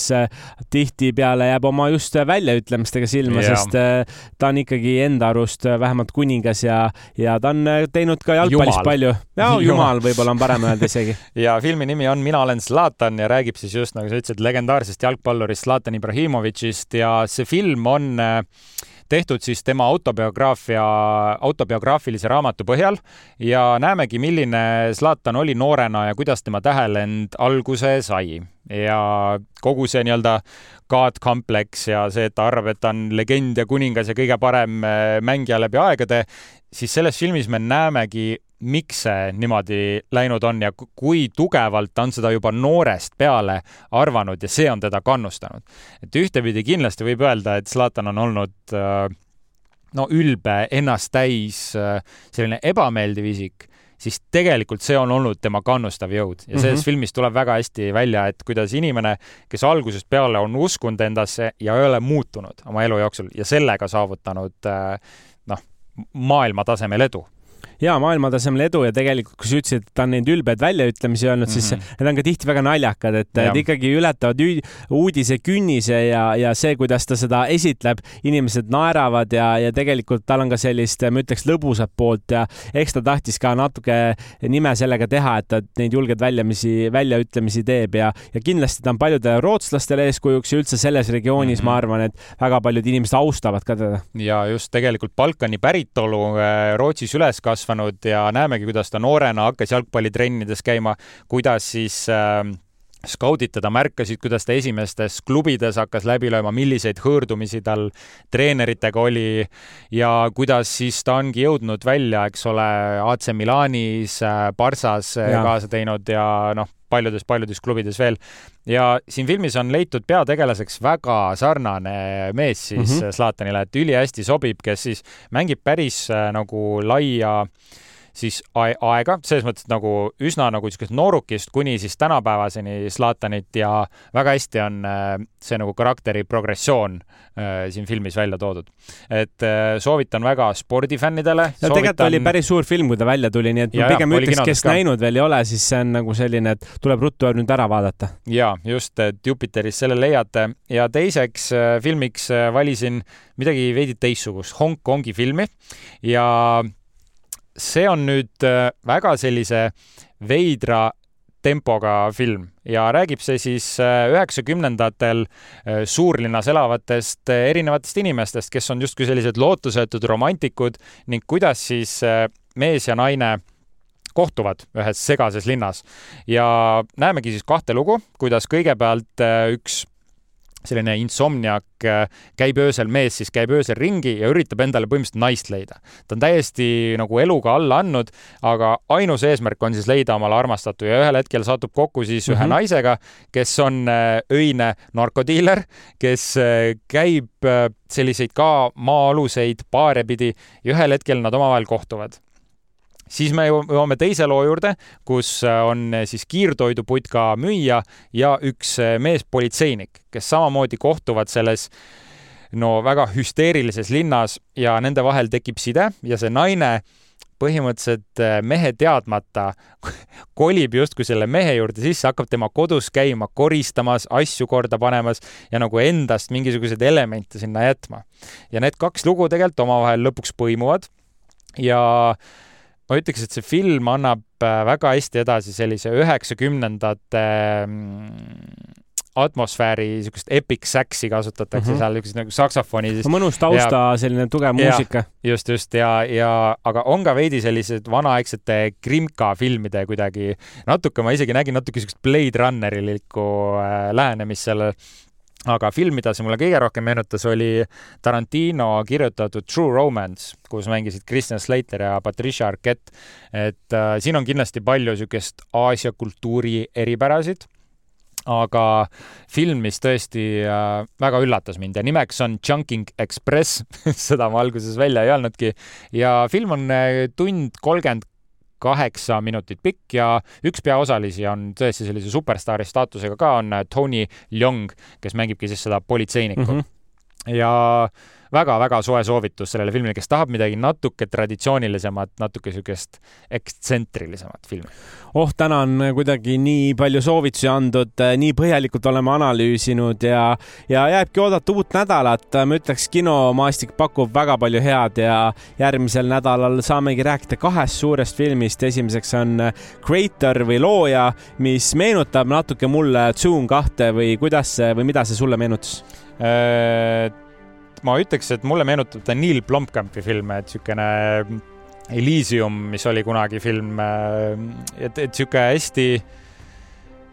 tihtipeale jääb oma just väljaütlemistega silma, sest ta on ikkagi enda arust vähemalt kuningas ja, ja ta on teinud ka jalgpallis jumal. palju. ja jumal võib-olla on parem öelda isegi
ja filmi nimi on Mina olen Zlatan ja räägib siis just nagu sa ütlesid, legendaarsest jalgpallurist Zlatan Ibrahimovitšist ja see film on äh, tehtud siis tema autobiograafia, autobiograafilise raamatu põhjal ja näemegi, milline Zlatan oli noorena ja kuidas tema tähelend alguse sai. ja kogu see nii-öelda God-kompleks ja see, et ta arvab, et ta on legend ja kuningas ja kõige parem äh, mängija läbi aegade, siis selles filmis me näemegi miks see niimoodi läinud on ja kui tugevalt ta on seda juba noorest peale arvanud ja see on teda kannustanud. et ühtepidi kindlasti võib öelda, et Zlatan on olnud äh, no ülbe, ennast täis, äh, selline ebameeldiv isik, siis tegelikult see on olnud tema kannustav jõud ja selles mm -hmm. filmis tuleb väga hästi välja, et kuidas inimene, kes algusest peale on uskunud endasse ja ei ole muutunud oma elu jooksul ja sellega saavutanud äh, noh, maailmatasemel edu
ja maailmatasemel edu ja tegelikult, kui sa ütlesid, et ta on neid ülbeid väljaütlemisi öelnud mm, -hmm. siis mhm. need on ka tihti väga naljakad, et ja. ikkagi ületavad uudise künnise ja, ja see, kuidas ta seda esitleb, inimesed naeravad ja, ja tegelikult tal on ka sellist, ma ütleks, lõbusat poolt ja eks ta tahtis ka natuke nime sellega teha, et ta neid julgeid väljamisi, väljaütlemisi teeb ja, ja kindlasti ta on paljudele rootslastele eeskujuks ja üldse selles regioonis mm, -hmm. ma arvan, et väga paljud inimesed austavad ka teda.
ja just tegelikult Balkani päritolu äh, Rootsis üles kasvanud ja näemegi, kuidas ta noorena hakkas jalgpallitrennides käima, kuidas siis äh, skaudid teda märkasid, kuidas ta esimestes klubides hakkas läbi lööma, milliseid hõõrdumisi tal treeneritega oli ja kuidas siis ta ongi jõudnud välja, eks ole, AC Milanis, äh, Barssas äh, ja. kaasa teinud ja noh, paljudes-paljudes klubides veel. ja siin filmis on leitud peategelaseks väga sarnane mees siis mm -hmm. Zlatanile, et ülihästi sobib, kes siis mängib päris äh, nagu laia äh, siis aega, selles mõttes nagu üsna nagu niisugust noorukist kuni siis tänapäevaseni Zlatanit ja väga hästi on äh, see nagu karakteri progressioon äh, siin filmis välja toodud. et äh, soovitan väga spordifännidele.
no soovitan... tegelikult oli päris suur film, kui ta välja tuli, nii et ja, ma pigem ja, ütleks, kes ka. näinud veel ei ole, siis see on nagu selline, et tuleb ruttu nüüd ära vaadata.
ja just, et Jupiteris selle leiate ja teiseks filmiks valisin midagi veidi teistsugust, Hongkongi filmi ja see on nüüd äh, väga sellise veidra tempoga film ja räägib see siis äh, üheksakümnendatel äh, suurlinnas elavatest erinevatest inimestest, kes on justkui sellised lootusetud romantikud ning kuidas siis mees ja naine kohtuvad ühes segases linnas. Ja näemegi siis kahte lugu, kuidas kõigepealt üks selline insomniak, käib öösel mees, siis käib öösel ringi ja üritab endale põhimõtteliselt naist leida. ta on täiesti nagu eluga alla andnud, aga ainus eesmärk on siis leida omale armastatu ja ühel hetkel satub kokku siis ühe mm -hmm. naisega, kes on äh, öine narkodiiler, kes äh, käib äh, selliseid ka maa-aluseid baare pidi ja ühel hetkel nad omavahel kohtuvad siis me jõuame teise loo juurde, kus äh, on äh, siis kiirtoiduputka müüja ja üks äh, meespolitseinik, kes samamoodi kohtuvad selles no väga hüsteerilises linnas ja nende vahel tekib side ja see naine põhimõtteliselt mehe teadmata kolib justkui selle mehe juurde sisse, hakkab tema kodus käima, koristamas, asju korda panemas ja nagu endast mingisuguseid elemente sinna jätma. ja need kaks lugu tegelikult omavahel lõpuks põimuvad ja äh, ma ütleks, et see film annab äh, väga hästi edasi sellise üheksakümnendate mm, atmosfääri, niisugust epic sax'i kasutatakse mm -hmm. seal, niisugust nagu saksofoni
mõnus tausta, selline tugev muusika.
just, just ja, ja aga on ka veidi sellised vanaaegsete Krimka filmide kuidagi natuke, ma isegi nägin natuke niisugust Blade Runnerilikku äh, lähenemist sellele aga film, mida see mulle kõige rohkem meenutas, oli Tarantino kirjutatud True Romance, kus mängisid Christian Slater ja Patricia Arquette. et äh, siin on kindlasti palju niisugust Aasia kultuuri eripärasid, aga film, mis tõesti äh, väga üllatas mind ja nimeks on Chunking Express seda ma alguses välja ei öelnudki ja film on äh, tund kolmkümmend kaheksa minutit pikk ja üks peaosalisi on tõesti sellise superstaari staatusega ka, on äh, Tony Leung, kes mängibki siis seda politseinikku mm. -hmm. ja väga-väga soe soovitus sellele filmile, kes tahab midagi natuke traditsioonilisemat, natuke niisugust ekstsentrilisemat filmi.
oh, täna on kuidagi nii palju soovitusi andnud, nii põhjalikult oleme analüüsinud ja, ja jääbki oodata uut nädalat. ma ütleks, kinomaastik pakub väga palju head ja järgmisel nädalal saamegi rääkida kahest suurest filmist. esimeseks on Creator või looja, mis meenutab natuke mulle Zoom kahte või kuidas see või mida see sulle meenutas?
Äh, ma ütleks, et mulle meenutab ta Neil Blomkampi filme, et niisugune Elysium, mis oli kunagi film, et, et niisugune hästi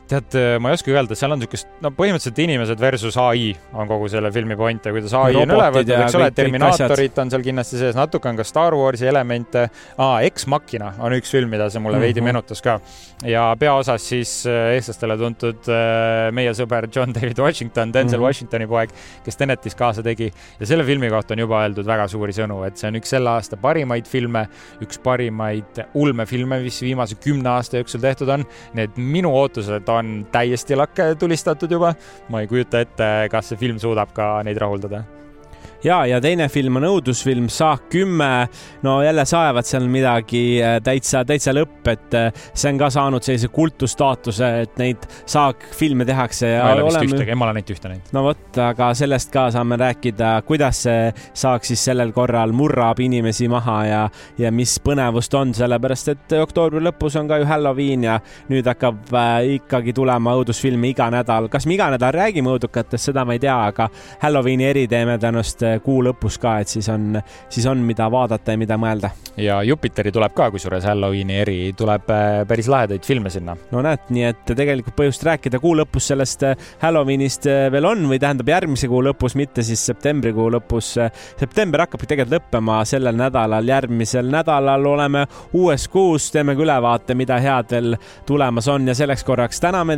tead, ma ei oska öelda, seal on niisugust, no põhimõtteliselt inimesed versus ai on kogu selle filmi point ja kuidas ai on üle võetud, eks ole, Terminaatorid on seal kindlasti sees, natuke on ka Star Warsi elemente ah,. Ex Machina on üks film, mida see mulle mm -hmm. veidi meenutas ka. ja peaosas siis äh, eestlastele tuntud äh, meie sõber John David Washington, Denzel mm -hmm. Washingtoni poeg, kes Tenetis kaasa tegi ja selle filmi kohta on juba öeldud väga suuri sõnu, et see on üks selle aasta parimaid filme, üks parimaid ulmefilme, mis viimase kümne aasta jooksul tehtud on. nii et minu ootused on täiesti lakke tulistatud juba. ma ei kujuta ette, kas see film suudab ka neid rahuldada
ja, ja teine film on õudusfilm Saak kümme. no jälle saevad seal midagi äh, täitsa, täitsa lõpp, et äh, see on ka saanud sellise kultusstaatuse, et neid saakfilme tehakse.
ma ei ole vist oleme... ühtegi, ma olen ainult ühte näinud.
no vot, aga sellest ka saame rääkida, kuidas see saak siis sellel korral murrab inimesi maha ja, ja mis põnevust on, sellepärast et oktoobri lõpus on ka ju Halloween ja nüüd hakkab äh, ikkagi tulema õudusfilme iga nädal. kas me iga nädal räägime õudukatest, seda ma ei tea, aga Halloweeni eri teeme tõenäoliselt kuu lõpus ka, et siis on, siis on, mida vaadata ja mida mõelda.
ja Jupiteri tuleb ka, kusjuures Halloweeni eri, tuleb äh, päris lahedaid filme sinna.
no näed, nii et tegelikult põhjust rääkida kuu lõpus sellest äh, Halloweenist äh, veel on või tähendab järgmise kuu lõpus, mitte siis septembrikuu lõpus. september hakkabki tegelikult lõppema sellel nädalal, järgmisel nädalal oleme uues kuus, teeme ka ülevaate, mida head veel tulemas on ja selleks korraks täname